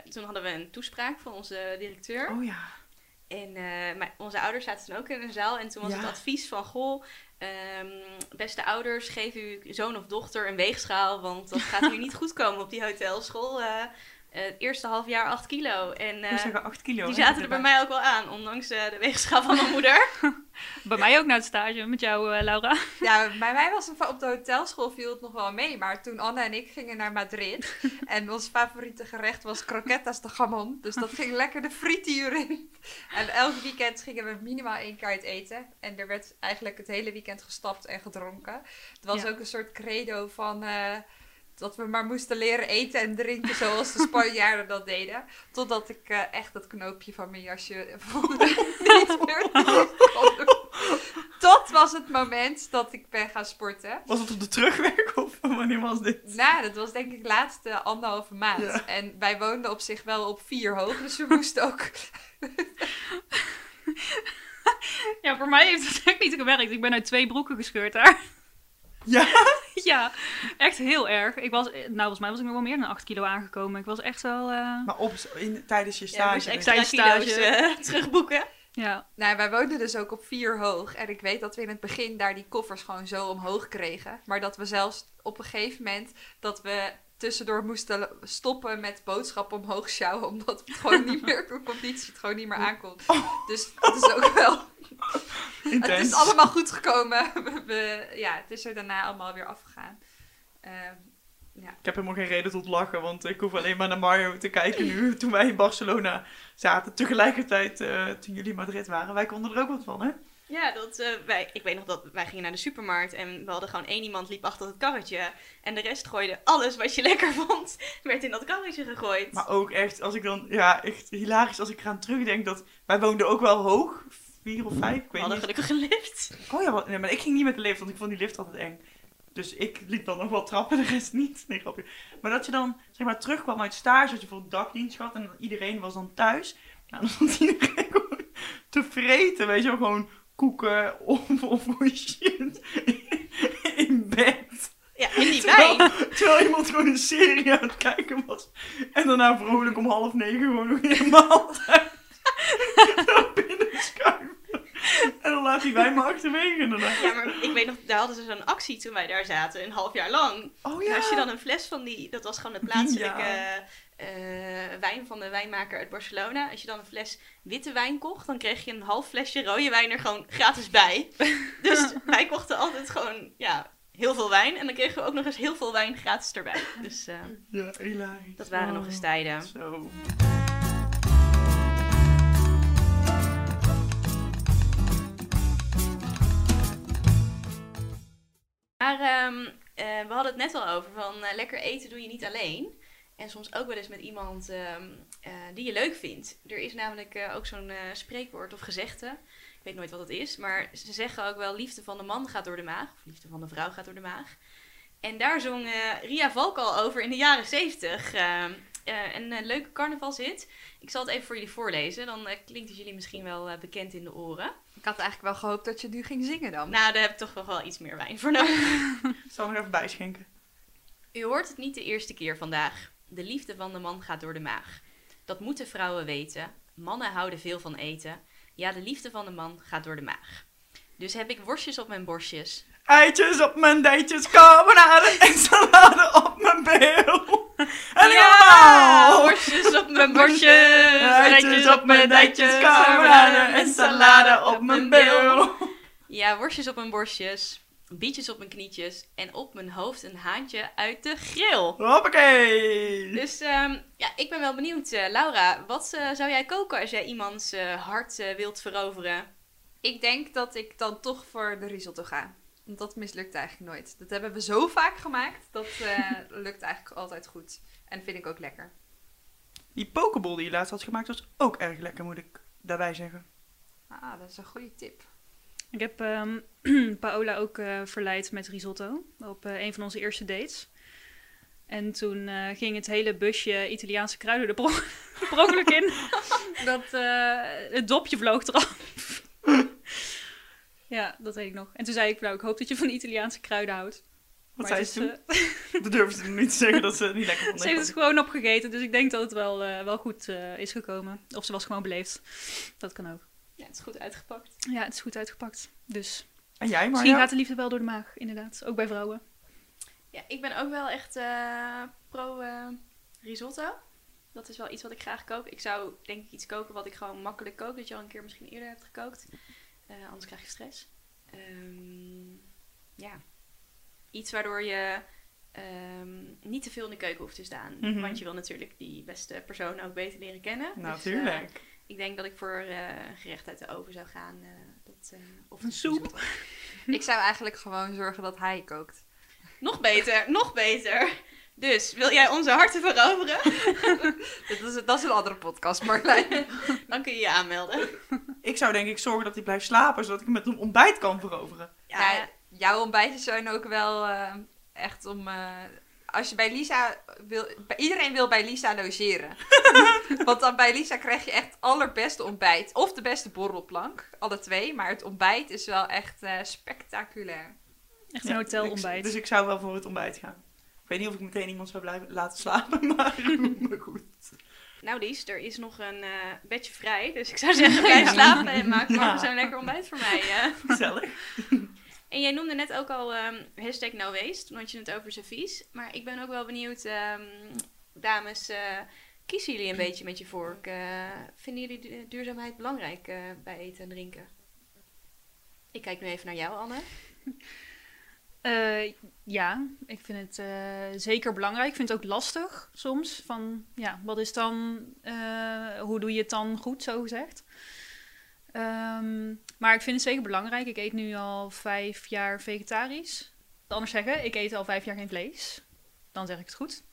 toen hadden we een toespraak van onze directeur. Oh ja. En mijn- onze ouders zaten toen ook in een zaal. En toen was Ja. het advies van, goh, ehm, beste ouders, geef uw zoon of dochter een weegschaal. Want dat gaat u niet goed komen op die hotelschool. Het eerste half jaar 8 kilo. En eh, moet zeggen 8 kilo. die zaten er bij mij ook wel aan, ondanks eh, de weegschaal van mijn moeder. Bij mij ook naar het stage met jou, eh, Laura. Ja, bij mij was het op de hotelschool viel het nog wel mee. Maar toen Anne en ik gingen naar Madrid. en ons favoriete gerecht was croquetas de gamon. Dus dat ging lekker de frituur in. En elk weekend gingen we minimaal één keer uit eten. En er werd eigenlijk het hele weekend gestapt en gedronken. Het was Ja. ook een soort credo van... dat we maar moesten leren eten en drinken zoals de Spanjaarden dat deden. Totdat ik eh, echt het knoopje van mijn jasje voelde. niet meer. Tot was het moment dat ik ben gaan sporten. Was het op de terugweg of wanneer was dit? Nou, dat was denk ik laatste anderhalve maand. Ja. En wij woonden op zich wel op vier hoog, dus we moesten ook... Ja, voor mij heeft het echt niet gewerkt. Ik ben uit twee broeken gescheurd daar. Ja. ja, echt heel erg. Ik was, nou, volgens mij was ik nog wel meer dan 8 kilo aangekomen. Ik was echt wel, eh, Maar op, in, tijdens je Ja, stage. extra Tijdens kilo's stage. eh, terugboeken. ja. Nou, wij woonden dus ook op vier hoog. En ik weet dat we in het begin daar die koffers gewoon zo omhoog kregen. Maar dat we zelfs op een gegeven moment dat we tussendoor moesten stoppen met boodschappen omhoog sjouwen. Omdat het gewoon niet meer, de conditie het gewoon niet meer aankon. Dus dat is ook wel... Het Intens. is allemaal goed gekomen. We, ja, het is er daarna allemaal weer afgegaan. Ehm, Ik heb helemaal geen reden tot lachen, want ik hoef alleen maar naar Mario te kijken nu. Toen wij in Barcelona zaten, tegelijkertijd eh, toen jullie in Madrid waren. Wij konden er ook wat van, hè? Ja, dat, eh, wij, ik weet nog dat wij gingen naar de supermarkt en we hadden gewoon één iemand liep achter het karretje. En de rest gooide alles wat je lekker vond, werd in dat karretje gegooid. Maar ook echt, als ik dan, ja, echt hilarisch als ik eraan terugdenk dat wij woonden ook wel hoog. Vier of vijf, ik we weet hadden niet. gelukkig een lift. Oh ja, wat, nee, maar ik ging niet met de lift, want ik vond die lift altijd eng. Dus ik liep dan nog wel trappen, de rest niet. Nee, grapje. Maar dat je dan, zeg maar, terugkwam uit stage, dat je voor dagdienst had en iedereen was dan thuis. Nou, dan stond iedereen gewoon te vreten, weet je wel, gewoon koeken of, of hoe shit in bed. Ja, en die Terwijl, wijn. terwijl iemand gewoon een serie aan het kijken was. En daarna vrolijk om half negen gewoon nog helemaal naar binnen schuiven. En dan laat hij wij maar achterwege. Ja, maar ik weet nog, daar hadden ze zo'n actie toen wij daar zaten, een half jaar lang. Oh En ja. Als je dan een fles van die, dat was gewoon de plaatselijke Ja. Eh, wijn van de wijnmaker uit Barcelona. Als je dan een fles witte wijn kocht, dan kreeg je een half flesje rode wijn er gewoon gratis bij. dus wij kochten altijd gewoon, ja, heel veel wijn. En dan kregen we ook nog eens heel veel wijn gratis erbij. Dus eh, Ja, hilarisch. dat waren Oh, nog eens tijden. Zo. Maar ehm, eh, we hadden het net al over van lekker eten doe je niet alleen. En soms ook wel eens met iemand ehm, eh, die je leuk vindt. Er is namelijk eh, ook zo'n eh, spreekwoord of gezegde. Ik weet nooit wat het is. Maar ze zeggen ook wel liefde van de man gaat door de maag. Of liefde van de vrouw gaat door de maag. En daar zong Ria Valk al over in de jaren zeventig. ehm, eh, een leuke carnavalshit. Ik zal het even voor jullie voorlezen. Dan klinkt het jullie misschien wel bekend in de oren. Ik had eigenlijk wel gehoopt dat je nu ging zingen dan. Nou, daar heb ik toch nog wel iets meer wijn voor nodig. Ik zal nog even bijschenken. U hoort het niet de eerste keer vandaag. De liefde van de man gaat door de maag. Dat moeten vrouwen weten. Mannen houden veel van eten. Ja, de liefde van de man gaat door de maag. Dus heb ik worstjes op mijn borstjes. Eitjes op mijn dijtjes, carbonade en salade op mijn bil. En allemaal! worstjes op mijn borstjes. Eitjes op mijn dijtjes, carbonade en salade op mijn bil. Ja, worstjes op mijn borstjes. Bietjes op mijn knietjes. En op mijn hoofd een haantje uit de grill. Hoppakee! Dus ehm, ja, ik ben wel benieuwd. eh, Laura, wat eh, zou jij koken als jij iemands eh, hart eh, wilt veroveren? Ik denk dat ik dan toch voor de risotto ga. Want dat mislukt eigenlijk nooit. Dat hebben we zo vaak gemaakt. Dat eh, lukt eigenlijk altijd goed. En vind ik ook lekker. Die pokeball die je laatst had gemaakt was ook erg lekker, moet ik daarbij zeggen. Ah, dat is een goede tip. Ik heb ehm, Paola ook eh, verleid met risotto op eh, een van onze eerste dates. En toen eh, ging het hele busje Italiaanse kruiden er per ongeluk in. dat het dopje vloog eraf. ja, dat weet ik nog. En toen zei ik, nou, ik hoop dat je van Italiaanse kruiden houdt. Wat Maar zei ze toen? Dat durfde ze niet te zeggen dat ze het niet lekker ze heeft het gewoon opgegeten, dus ik denk dat het wel, wel goed is gekomen. Of ze was gewoon beleefd. Dat kan ook. Ja, het is goed uitgepakt. Ja, het is goed uitgepakt. Dus En jij, misschien Marja? gaat de liefde wel door de maag, inderdaad. Ook bij vrouwen. Ja, ik ben ook wel echt eh, pro eh, risotto. Dat is wel iets wat ik graag kook. Ik zou denk ik iets koken wat ik gewoon makkelijk kook. Dat je al een keer misschien eerder hebt gekookt. Eh, anders krijg je stress. Ehm, ja. Iets waardoor je ehm, niet te veel in de keuken hoeft te staan. Mhm. Want je wil natuurlijk die beste persoon ook beter leren kennen. Dus, eh, Natuurlijk. Ik denk dat ik voor eh, een gerecht uit de oven zou gaan. eh, dat, eh, of Een soep. Ik zou eigenlijk gewoon zorgen dat hij kookt. Nog beter, nog beter. Dus, wil jij onze harten veroveren? Dat is, dat is een andere podcast, Marlijn. Dan kun je je aanmelden. Ik zou denk ik zorgen dat hij blijft slapen, zodat ik hem met een ontbijt kan veroveren. Ja, Ja, jouw ontbijtjes zijn ook wel eh, echt om... als je bij Lisa wil... bij- Iedereen wil bij Lisa logeren. Want dan bij Lisa krijg je echt het allerbeste ontbijt. Of de beste borrelplank. Alle twee. Maar het ontbijt is wel echt eh, spectaculair. Echt een Ja, hotelontbijt. ik- Dus ik zou wel voor het ontbijt gaan. Ik weet niet of ik meteen iemand zou blijven laten slapen, maar, maar goed. Nou Lies, er is nog een eh, bedje vrij. Dus ik zou zeggen, blijf slapen en maak Ja. morgen zo'n lekker ontbijt voor mij. eh. Gezellig. En jij noemde net ook al ehm hashtag no waste, want je het over servies. Maar ik ben ook wel benieuwd, ehm, dames, eh, kiezen jullie een beetje met je vork? Eh, vinden jullie du- duurzaamheid belangrijk eh, bij eten en drinken? Ik kijk nu even naar jou, Anne. Ja, ik vind het zeker belangrijk. Ik vind het ook lastig soms. Van, ja, wat is dan, hoe doe je het dan goed, zo gezegd? Ehm, maar ik vind het zeker belangrijk. Ik eet nu al vijf jaar vegetarisch. Anders zeggen, ik eet al vijf jaar geen vlees. Dan zeg ik het goed.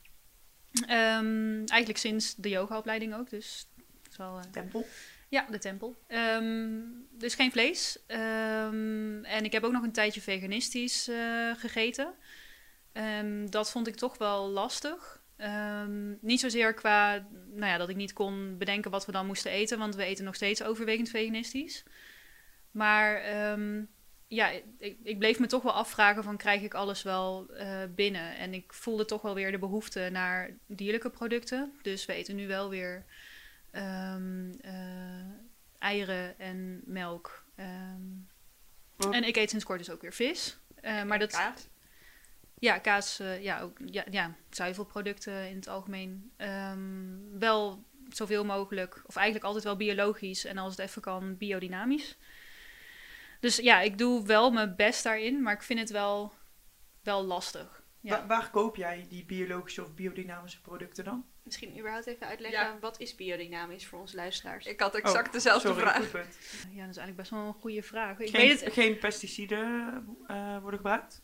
Ehm, eigenlijk sinds de yogaopleiding ook, dus het is wel... eh, Tempel. ja, de tempel. Ehm, dus geen vlees. En ik heb ook nog een tijdje veganistisch eh, gegeten. Dat vond ik toch wel lastig. Ehm, niet zozeer qua nou ja, dat ik niet kon bedenken wat we dan moesten eten, want we eten nog steeds overwegend veganistisch. Maar ehm, ja, ik, ik bleef me toch wel afvragen van krijg ik alles wel eh, binnen? En ik voelde toch wel weer de behoefte naar dierlijke producten. Dus we eten nu wel weer ehm, eh, eieren en melk. Oh. En ik eet sinds kort dus ook weer vis. Eh, maar dat, Kaas. Ja, kaas, eh, ja, ook, ja, ja, zuivelproducten in het algemeen. Ehm, wel zoveel mogelijk, of eigenlijk altijd wel biologisch en als het even kan, biodynamisch. Dus ja, ik doe wel mijn best daarin, maar ik vind het wel, wel lastig. Ja. Waar koop jij die biologische of biodynamische producten dan? Misschien überhaupt even uitleggen, Ja. wat is biodynamisch voor onze luisteraars? Ik had exact Oh, dezelfde Sorry, vraag. ja, dat is eigenlijk best wel een goede vraag. Ik Geen, weet het, geen pesticiden eh, worden gebruikt?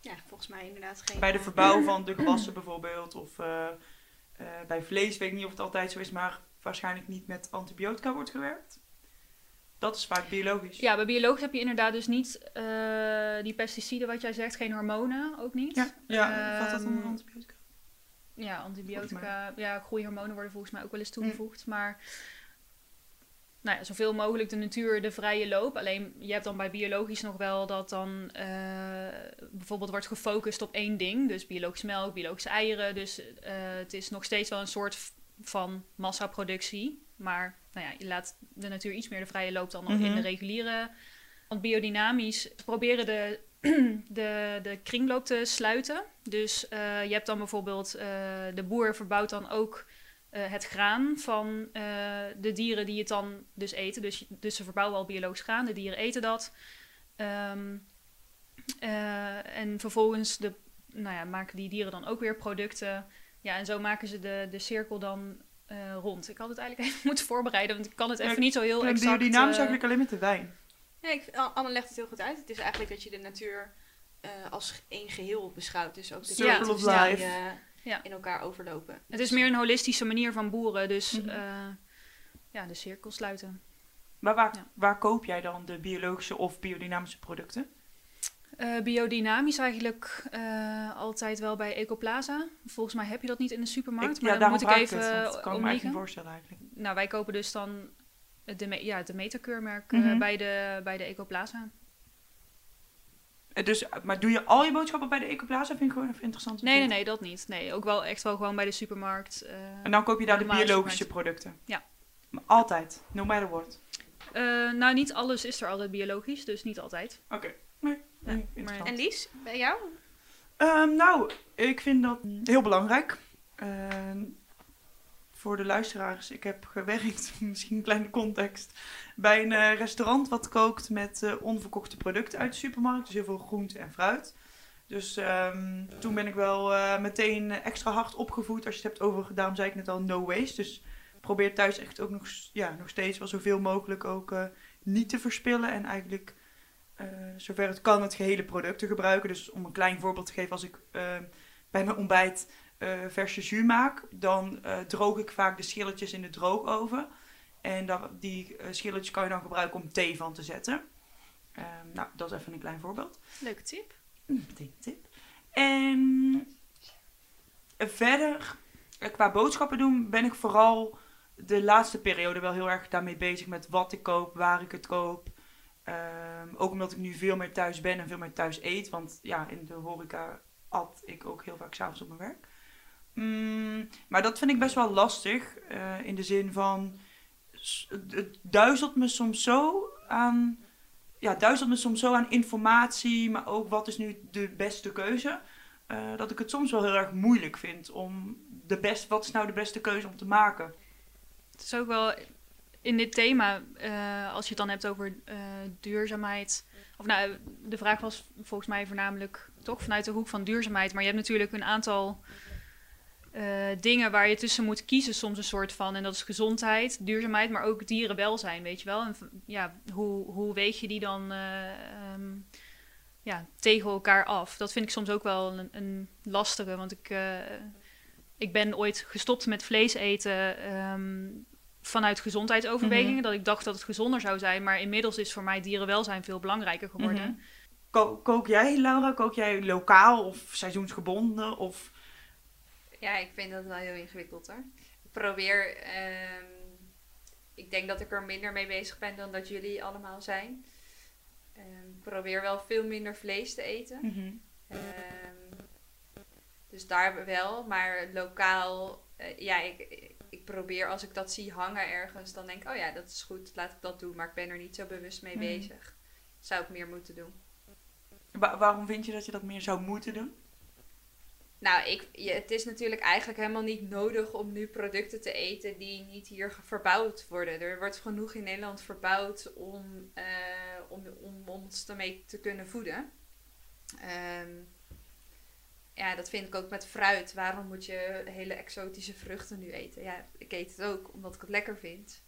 Ja, volgens mij inderdaad geen... Bij de verbouw van de gewassen bijvoorbeeld. Of eh, eh, bij vlees weet ik niet of het altijd zo is, maar waarschijnlijk niet met antibiotica wordt gewerkt. Dat is vaak biologisch. Ja, bij biologisch heb je inderdaad dus niet eh, die pesticiden wat jij zegt, geen hormonen ook niet. Ja, ja valt dat onder Ehm, antibiotica? Ja, antibiotica, ja, groeihormonen worden volgens mij ook wel eens toegevoegd. Maar nou ja, zoveel mogelijk de natuur de vrije loop. Alleen je hebt dan bij biologisch nog wel dat dan eh, bijvoorbeeld wordt gefocust op één ding. Dus biologische melk, biologische eieren. Dus eh, het is nog steeds wel een soort van massaproductie. Maar nou ja, je laat de natuur iets meer de vrije loop dan in Mhm. de reguliere. Want biodynamisch proberen de, de, de kringloop te sluiten. Dus eh, je hebt dan bijvoorbeeld, de boer verbouwt dan ook eh, het graan van eh, de dieren die het dan dus eten. Dus, dus ze verbouwen al biologisch graan, de dieren eten dat. Ehm, eh, en vervolgens de, nou ja, maken die dieren dan ook weer producten. Ja, en zo maken ze de, de cirkel dan eh, rond. Ik had het eigenlijk even moeten voorbereiden, want ik kan het Ja, even niet zo heel exact... biodynamisch eh, eigenlijk alleen met de wijn. Ja, ik, Anne legt het heel goed uit. Het is eigenlijk dat je de natuur eh, als één geheel beschouwt. Dus ook de Circle of die, life. Ja. in elkaar overlopen. Het is meer een holistische manier van boeren, dus Mhm. eh, ja, de cirkel sluiten. Maar waar, Ja. waar koop jij dan de biologische of biodynamische producten? Eh, biodynamisch eigenlijk eh, altijd wel bij Ecoplaza. Volgens mij heb je dat niet in de supermarkt, Ik, maar ja, dan daarom moet ik even het. Dat kan ik me niet voorstellen eigenlijk. Nou, wij kopen dus dan de, me- ja, de meterkeurmerk eh, Mhm. bij, de, bij de Ecoplaza. Eh, Dus, maar doe je al je boodschappen bij de Ecoplaza? Vind ik gewoon even interessant. Nee, nee, nee, dat niet. Nee, ook wel echt wel gewoon bij de supermarkt. eh. En dan koop je daar de biologische supermarkt. producten? Ja. Maar altijd, no matter what. Eh, nou, niet alles is er altijd biologisch, dus niet altijd. Oké. Nee, nee, maar-. En Lies, bij jou? Ehm, nou, ik vind dat heel belangrijk. Ehm, voor de luisteraars, ik heb gewerkt, misschien een kleine context, bij een eh, restaurant wat kookt met eh, onverkochte producten uit de supermarkt. Dus heel veel groente en fruit. Dus ehm, toen ben ik wel eh, meteen extra hard opgevoed als je het hebt over, daarom zei ik net al, no waste. Dus probeer thuis echt ook nog, ja, nog steeds wel zoveel mogelijk ook niet te verspillen. En eigenlijk zover het kan het gehele product te gebruiken. Dus om een klein voorbeeld te geven, als ik bij mijn ontbijt verse jus maak, dan eh, droog ik vaak de schilletjes in de droogoven. En dan, die eh, schilletjes kan je dan gebruiken om thee van te zetten. Ehm, nou, dat is even een klein voorbeeld. Leuke tip. Mm, Meteen een tip. En verder, eh, qua boodschappen doen, ben ik vooral de laatste periode wel heel erg daarmee bezig met wat ik koop, waar ik het koop. Ehm, ook omdat ik nu veel meer thuis ben en veel meer thuis eet. Want ja, in de horeca at ik ook heel vaak s'avonds op mijn werk. Mm, maar dat vind ik best wel lastig. eh, in de zin van, het, duizelt me soms zo aan ja, duizelt me soms zo aan informatie, maar ook wat is nu de beste keuze. eh, dat ik het soms wel heel erg moeilijk vind om de best, wat is nou de beste keuze om te maken. Het is ook wel in dit thema, eh, als je het dan hebt over duurzaamheid. Of nou, de vraag was volgens mij voornamelijk toch vanuit de hoek van duurzaamheid. Maar je hebt natuurlijk een aantal dingen waar je tussen moet kiezen, soms een soort van. En dat is gezondheid, duurzaamheid, maar ook dierenwelzijn, weet je wel. En ja, hoe, hoe weeg je die dan eh, ehm, ja, tegen elkaar af? Dat vind ik soms ook wel een, een lastige, want ik. eh, ik ben ooit gestopt met vlees eten ehm, vanuit gezondheidsoverwegingen. Mhm. Dat ik dacht dat het gezonder zou zijn. Maar inmiddels is voor mij dierenwelzijn veel belangrijker geworden. Ko- kook jij, Laura, kook jij lokaal of seizoensgebonden? Of... Ja, ik vind dat wel heel ingewikkeld hoor. Ik probeer, ehm, ik denk dat ik er minder mee bezig ben dan dat jullie allemaal zijn. Ehm, Ik probeer wel veel minder vlees te eten. Mhm. Ehm, dus daar wel, maar lokaal, eh, ja, ik, ik- probeer als ik dat zie hangen ergens, dan denk ik, oh ja, dat is goed, laat ik dat doen. Maar ik ben er niet zo bewust mee Mhm. bezig. Zou ik meer moeten doen. Wa- waarom vind je dat je dat meer zou moeten doen? Nou, ik, je, het is natuurlijk eigenlijk helemaal niet nodig om nu producten te eten die niet hier verbouwd worden. Er wordt genoeg in Nederland verbouwd om, eh, om, om ons ermee te kunnen voeden. Ehm, ja, dat vind ik ook met fruit. Waarom moet je hele exotische vruchten nu eten? Ja, ik eet het ook omdat ik het lekker vind.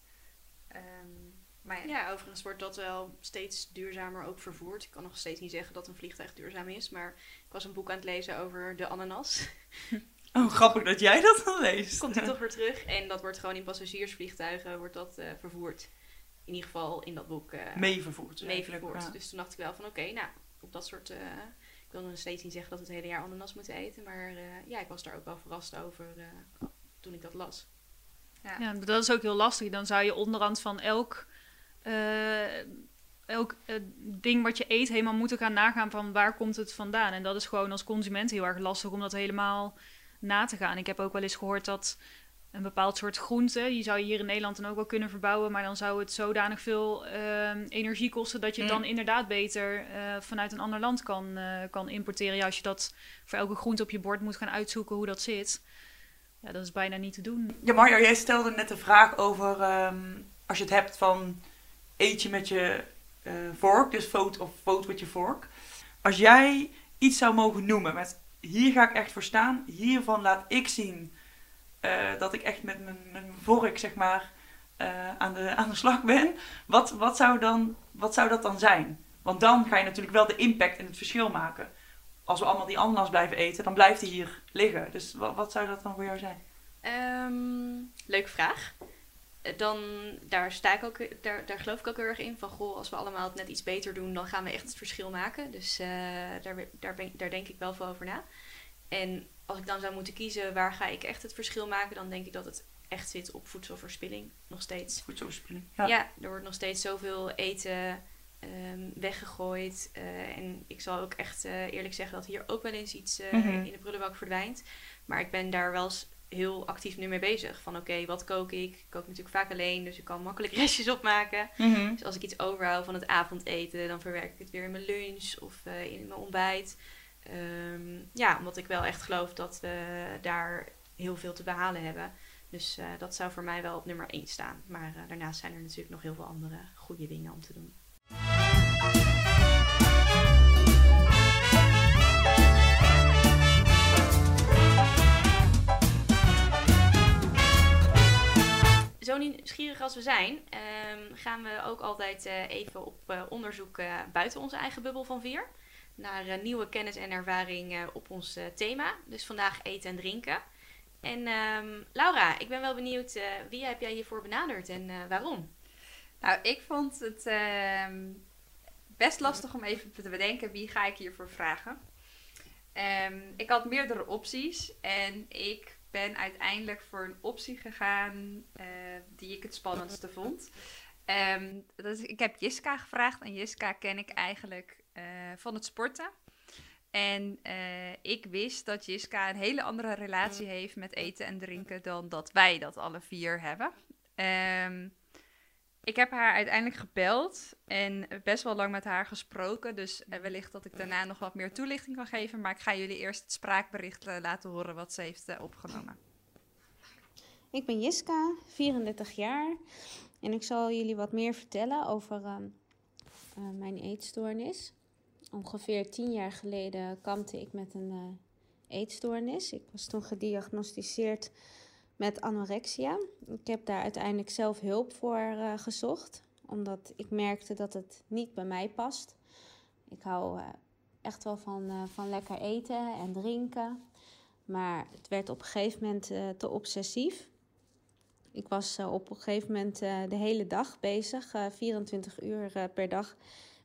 Ehm, Maar Ja, overigens wordt dat wel steeds duurzamer ook vervoerd. Ik kan nog steeds niet zeggen dat een vliegtuig duurzaam is, maar ik was een boek aan het lezen over de ananas. Oh, grappig dat jij dat dan leest. Komt die toch weer terug en dat wordt gewoon in passagiersvliegtuigen wordt dat, eh, vervoerd. In ieder geval in dat boek eh Mee vervoerd. dus mee eigenlijk, vervoerd. ja. Dus toen dacht ik wel van oké, nou, op dat soort... eh, ik wil nog steeds niet zeggen dat we het hele jaar ananas moeten eten, maar eh, ja, ik was daar ook wel verrast over eh, toen ik dat las. Ja, dat is ook heel lastig. Dan zou je onderhand van elk, eh, elk eh, ding wat je eet helemaal moeten gaan nagaan van waar komt het vandaan. En dat is gewoon als consument heel erg lastig om dat helemaal na te gaan. Ik heb ook wel eens gehoord dat een bepaald soort groente, die zou je hier in Nederland dan ook wel kunnen verbouwen, maar dan zou het zodanig veel eh, energie kosten dat je het Mm. dan inderdaad beter eh, vanuit een ander land kan, eh, kan importeren. Ja, als je dat voor elke groente op je bord moet gaan uitzoeken hoe dat zit. Ja, dat is bijna niet te doen. Ja, Mario, jij stelde net de vraag over ehm, als je het hebt van eet je met je eh, vork, dus vote of vote with je vork. Als jij iets zou mogen noemen met hier ga ik echt voor staan, hiervan laat ik zien eh, dat ik echt met mijn, mijn vork zeg maar eh, aan, de, aan de slag ben. Wat, wat, zou dan, wat zou dat dan zijn? Want dan ga je natuurlijk wel de impact en het verschil maken. Als we allemaal die ananas blijven eten, dan blijft die hier liggen. Dus wat, wat zou dat dan voor jou zijn? Ehm, leuke vraag. Dan, daar, sta ik ook, daar, daar geloof ik ook heel erg in. Van goh, als we allemaal het net iets beter doen, dan gaan we echt het verschil maken. Dus eh, daar, daar, ben, daar denk ik wel veel over na. En als ik dan zou moeten kiezen waar ga ik echt het verschil maken, dan denk ik dat het echt zit op voedselverspilling. Nog steeds. Voedselverspilling. Ja. er wordt nog steeds zoveel eten ehm, weggegooid. eh, en ik zal ook echt eh, eerlijk zeggen dat hier ook wel eens iets eh, Mhm. in de prullenbak verdwijnt. Maar ik ben daar wel eens heel actief nu mee bezig. Van oké, wat kook ik? Ik kook natuurlijk vaak alleen, dus ik kan makkelijk restjes opmaken. Mhm. Dus als ik iets overhoud van het avondeten, dan verwerk ik het weer in mijn lunch of eh, in mijn ontbijt. Ehm, ja, omdat ik wel echt geloof dat we daar heel veel te behalen hebben. Dus eh, dat zou voor mij wel op nummer 1 staan. Maar eh, daarnaast zijn er natuurlijk nog heel veel andere goede dingen om te doen. Zo nieuwsgierig als we zijn, ehm, gaan we ook altijd eh, even op eh, onderzoek eh, buiten onze eigen bubbel van vier. Naar nieuwe kennis en ervaring op ons thema. Dus vandaag eten en drinken. En ehm, Laura, ik ben wel benieuwd, wie heb jij hiervoor benaderd en waarom? Nou, ik vond het ehm, best lastig om even te bedenken wie ga ik hiervoor vragen. Ik had meerdere opties en ik ben uiteindelijk voor een optie gegaan eh, die ik het spannendste vond. Ehm, dat ik heb Jiska gevraagd en Jiska ken ik eigenlijk eh, van het sporten. En eh, ik wist dat Jiska een hele andere relatie heeft met eten en drinken dan dat wij dat alle vier hebben. Ehm, ik heb haar uiteindelijk gebeld en best wel lang met haar gesproken. Dus eh, wellicht dat ik daarna nog wat meer toelichting kan geven. Maar ik ga jullie eerst het spraakbericht eh, laten horen wat ze heeft eh, opgenomen. Ik ben Jiska, 34 jaar. En ik zal jullie wat meer vertellen over ehm, eh, mijn eetstoornis. Ongeveer 10 jaar geleden kampte ik met een eetstoornis. Ik was toen gediagnosticeerd met anorexia. Ik heb daar uiteindelijk zelf hulp voor eh, gezocht, omdat ik merkte dat het niet bij mij past. Ik hou eh, echt wel van, eh, van lekker eten en drinken. Maar het werd op een gegeven moment te obsessief. Ik was op een gegeven moment de hele dag bezig, eh, 24 uur per dag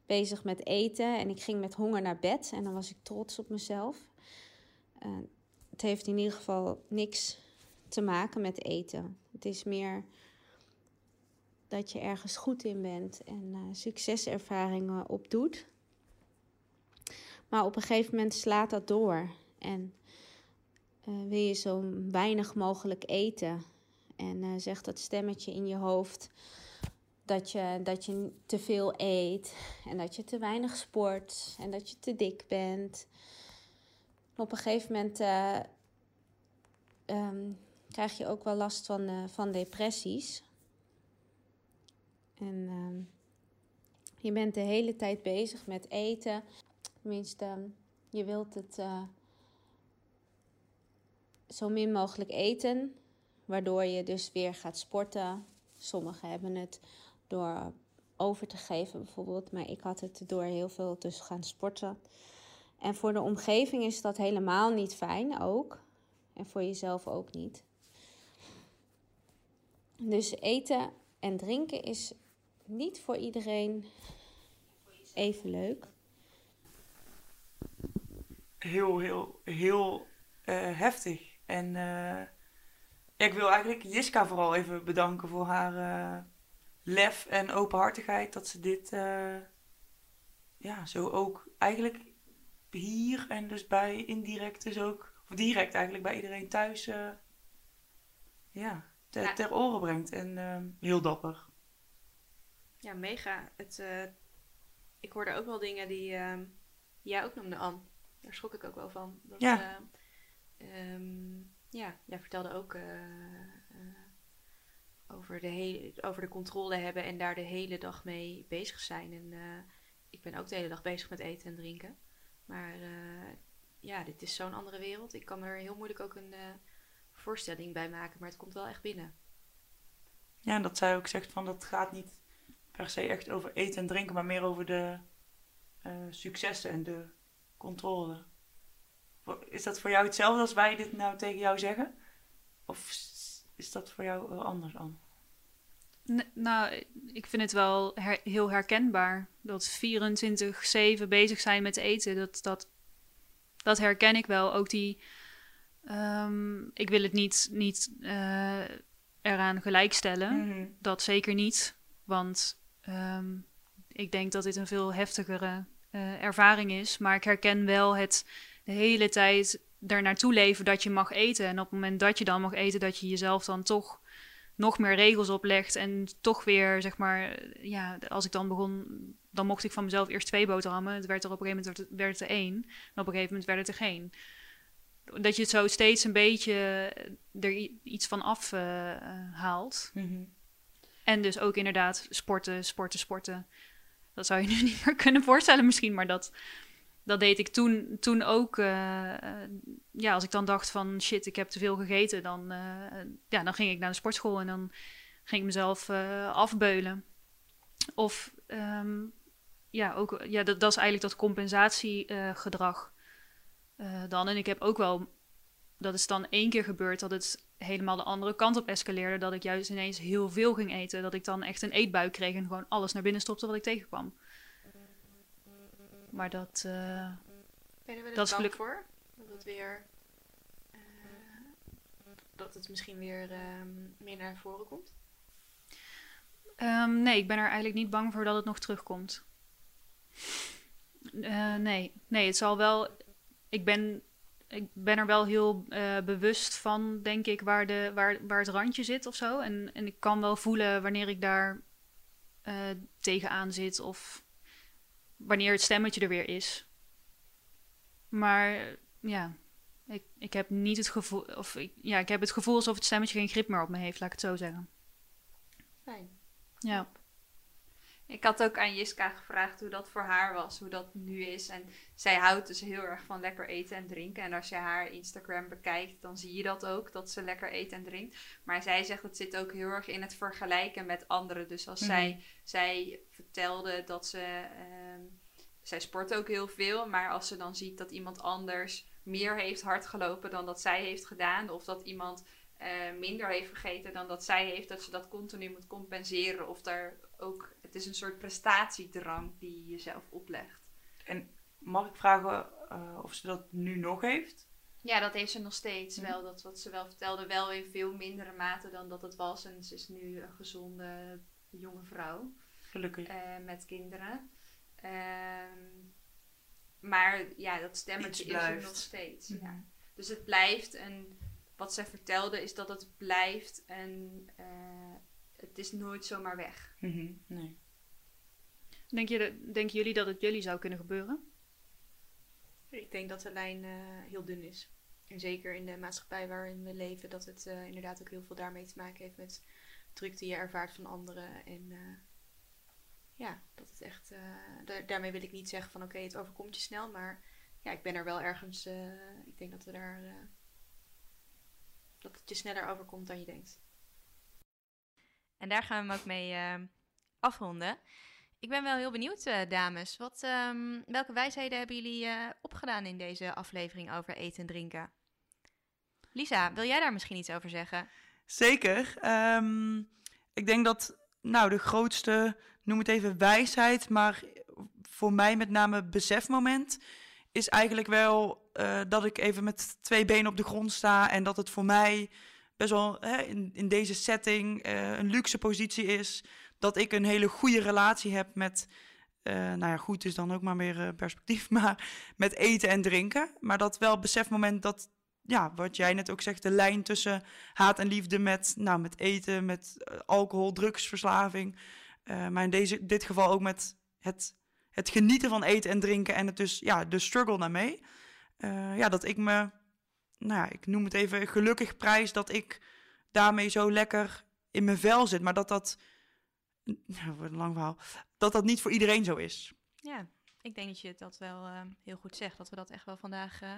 bezig met eten. En ik ging met honger naar bed en dan was ik trots op mezelf. Het heeft in ieder geval niks te maken met eten. Het is meer dat je ergens goed in bent en eh, succeservaringen opdoet. Maar op een gegeven moment slaat dat door. En eh, wil je zo weinig mogelijk eten. En eh, zegt dat stemmetje in je hoofd dat je, dat je te veel eet. En dat je te weinig sport. En dat je te dik bent. Op een gegeven moment eh, ehm, krijg je ook wel last van, eh, van depressies. En ehm, je bent de hele tijd bezig met eten. Tenminste, je wilt het eh, zo min mogelijk eten, waardoor je dus weer gaat sporten. Sommigen hebben het door over te geven bijvoorbeeld. Maar ik had het door heel veel te gaan sporten. En voor de omgeving is dat helemaal niet fijn ook. En voor jezelf ook niet. Dus eten en drinken is niet voor iedereen even leuk. Heel, heel, heel eh, heftig. En eh, ik wil eigenlijk Jiska vooral even bedanken voor haar eh, lef en openhartigheid. Dat ze dit ja, zo ook eigenlijk hier en dus bij indirect dus ook, of direct eigenlijk bij iedereen thuis, ja, ter, Ja. ter oren brengt. En eh, heel dapper. Ja, mega. Het, eh, ik hoorde ook wel dingen die ehm, jij ook noemde, Anne. Daar schrok ik ook wel van. Dat, Ja. eh, ehm, ja, jij vertelde ook eh, over, de hele, over de controle hebben en daar de hele dag mee bezig zijn. En ik ben ook de hele dag bezig met eten en drinken. Maar ja, dit is zo'n andere wereld. Ik kan er heel moeilijk ook een voorstelling bij maken, maar het komt wel echt binnen. Ja, en dat zij ook zegt van dat gaat niet per se echt over eten en drinken, maar meer over de eh, successen en de controle. Is dat voor jou hetzelfde als wij dit nou tegen jou zeggen? Of is dat voor jou wel anders, Anne? N- nou, ik vind het wel her- heel herkenbaar. Dat 24-7 bezig zijn met eten, dat, dat, dat herken ik wel. Ook die. Ehm, ik wil het niet, niet eh, eraan gelijkstellen. Mhm. Dat zeker niet. Want ehm, ik denk dat dit een veel heftigere eh, ervaring is. Maar ik herken wel het de hele tijd er naartoe leven dat je mag eten. En op het moment dat je dan mag eten, dat je jezelf dan toch nog meer regels oplegt. En toch weer, zeg maar, eh, ja, als ik dan begon, dan mocht ik van mezelf eerst twee boterhammen. Het werd er op een gegeven moment werd het, werd het er één. En op een gegeven moment werd het er geen. Dat je het zo steeds een beetje er i- iets van af eh, eh, haalt. Mhm. En dus ook inderdaad sporten, sporten, sporten. Dat zou je nu niet meer kunnen voorstellen misschien, maar dat, dat deed ik toen, toen ook. eh, eh, ja, als ik dan dacht van shit, ik heb te veel gegeten, dan, eh, ja, dan ging ik naar de sportschool en dan ging ik mezelf eh, afbeulen. Of ehm, ja, ook, ja dat, dat is eigenlijk dat compensatiegedrag eh, dan. En ik heb ook wel, dat is dan één keer gebeurd dat het helemaal de andere kant op escaleerde. Dat ik juist ineens heel veel ging eten. Dat ik dan echt een eetbuik kreeg en gewoon alles naar binnen stopte wat ik tegenkwam. Maar dat, eh, Ben je er Dat is voor? Dat het weer... eh, dat het misschien weer ehm, meer naar voren komt? Ehm, nee, ik ben er eigenlijk niet bang voor dat het nog terugkomt. Nee. nee, het zal wel. Ik ben, ik ben er wel heel eh, bewust van, denk ik, waar, de, waar, waar het randje zit of zo. En, en ik kan wel voelen wanneer ik daar eh, tegenaan zit of wanneer het stemmetje er weer is. Maar ja, ik, ik heb niet het gevoel, of ik, ja, ik heb het gevoel alsof het stemmetje geen grip meer op me heeft, laat ik het zo zeggen. Fijn. Ja. Ik had ook aan Jiska gevraagd hoe dat voor haar was, hoe dat nu is. En zij houdt dus heel erg van lekker eten en drinken. En als je haar Instagram bekijkt, dan zie je dat ook, dat ze lekker eet en drinkt. Maar zij zegt het zit ook heel erg in het vergelijken met anderen. Dus als Mhm. zij, zij vertelde dat ze, ehm, zij sport ook heel veel. Maar als ze dan ziet dat iemand anders meer heeft hardgelopen dan dat zij heeft gedaan. Of dat iemand eh, minder heeft gegeten dan dat zij heeft, dat ze dat continu moet compenseren. Of daar ook, het is een soort prestatiedrang die je jezelf oplegt. Mag ik vragen eh, of ze dat nu nog heeft? Ja, dat heeft ze nog steeds Mhm. wel. Dat wat ze wel vertelde, wel in veel mindere mate dan dat het was. En ze is nu een gezonde jonge vrouw Gelukkig. eh, met kinderen. Ehm, maar ja, dat stemmetje is er nog steeds. Mhm. Ja. Dus het blijft een. Wat zij vertelde is dat het blijft een. eh, het is nooit zomaar weg. Mhm, Nee. Denk je, de- denken jullie dat het jullie zou kunnen gebeuren? Ik denk dat de lijn eh, heel dun is. En zeker in de maatschappij waarin we leven, dat het eh, inderdaad ook heel veel daarmee te maken heeft met druk die je ervaart van anderen. En eh, ja, dat het echt. eh, daar- daarmee wil ik niet zeggen van oké, het overkomt je snel. Maar ja, ik ben er wel ergens. eh, ik denk dat we daar. eh, dat het je sneller overkomt dan je denkt. En daar gaan we hem ook mee eh, afronden. Ik ben wel heel benieuwd, eh, dames. Wat, ehm, welke wijsheden hebben jullie eh, opgedaan in deze aflevering over eten en drinken? Lisa, wil jij daar misschien iets over zeggen? Zeker. Ehm, ik denk dat, nou, de grootste, noem het even wijsheid, maar voor mij met name besefmoment, is eigenlijk wel eh, dat ik even met twee benen op de grond sta en dat het voor mij best wel hè, in, in deze setting eh, een luxe positie is. Dat ik een hele goede relatie heb met, eh, nou ja, goed is dan ook maar meer eh, perspectief, maar met eten en drinken. Maar dat wel besefmoment dat, ja, wat jij net ook zegt, de lijn tussen haat en liefde met, nou, met eten, met alcohol, drugsverslaving. maar in deze, dit geval ook met het, het genieten van eten en drinken en het dus, ja, de struggle daarmee. Ja, dat ik me, nou ik noem het even gelukkig prijs dat ik daarmee zo lekker in mijn vel zit. Maar dat dat, wordt een lang verhaal, dat dat niet voor iedereen zo is. Ja, ik denk dat je dat wel eh, heel goed zegt. Dat we dat echt wel vandaag, eh,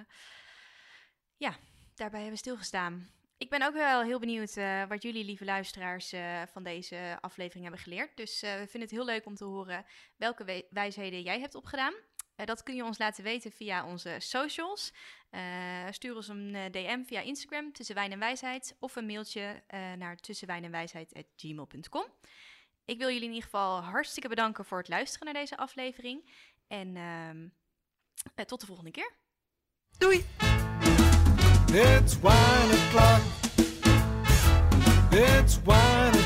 ja, daarbij hebben stilgestaan. Ik ben ook wel heel benieuwd eh, wat jullie, lieve luisteraars, van deze aflevering hebben geleerd. Dus we vinden het heel leuk om te horen welke we- wijsheden jij hebt opgedaan. Eh, dat kun je ons laten weten via onze socials. Eh, stuur ons een eh, DM via Instagram, tussen wijn en wijsheid. Of een mailtje eh, naar tussenwijnenwijsheid.gmail.com. Ik wil jullie in ieder geval hartstikke bedanken voor het luisteren naar deze aflevering. En ehm, eh, tot de volgende keer. Doei! It's wine o'clock. It's wine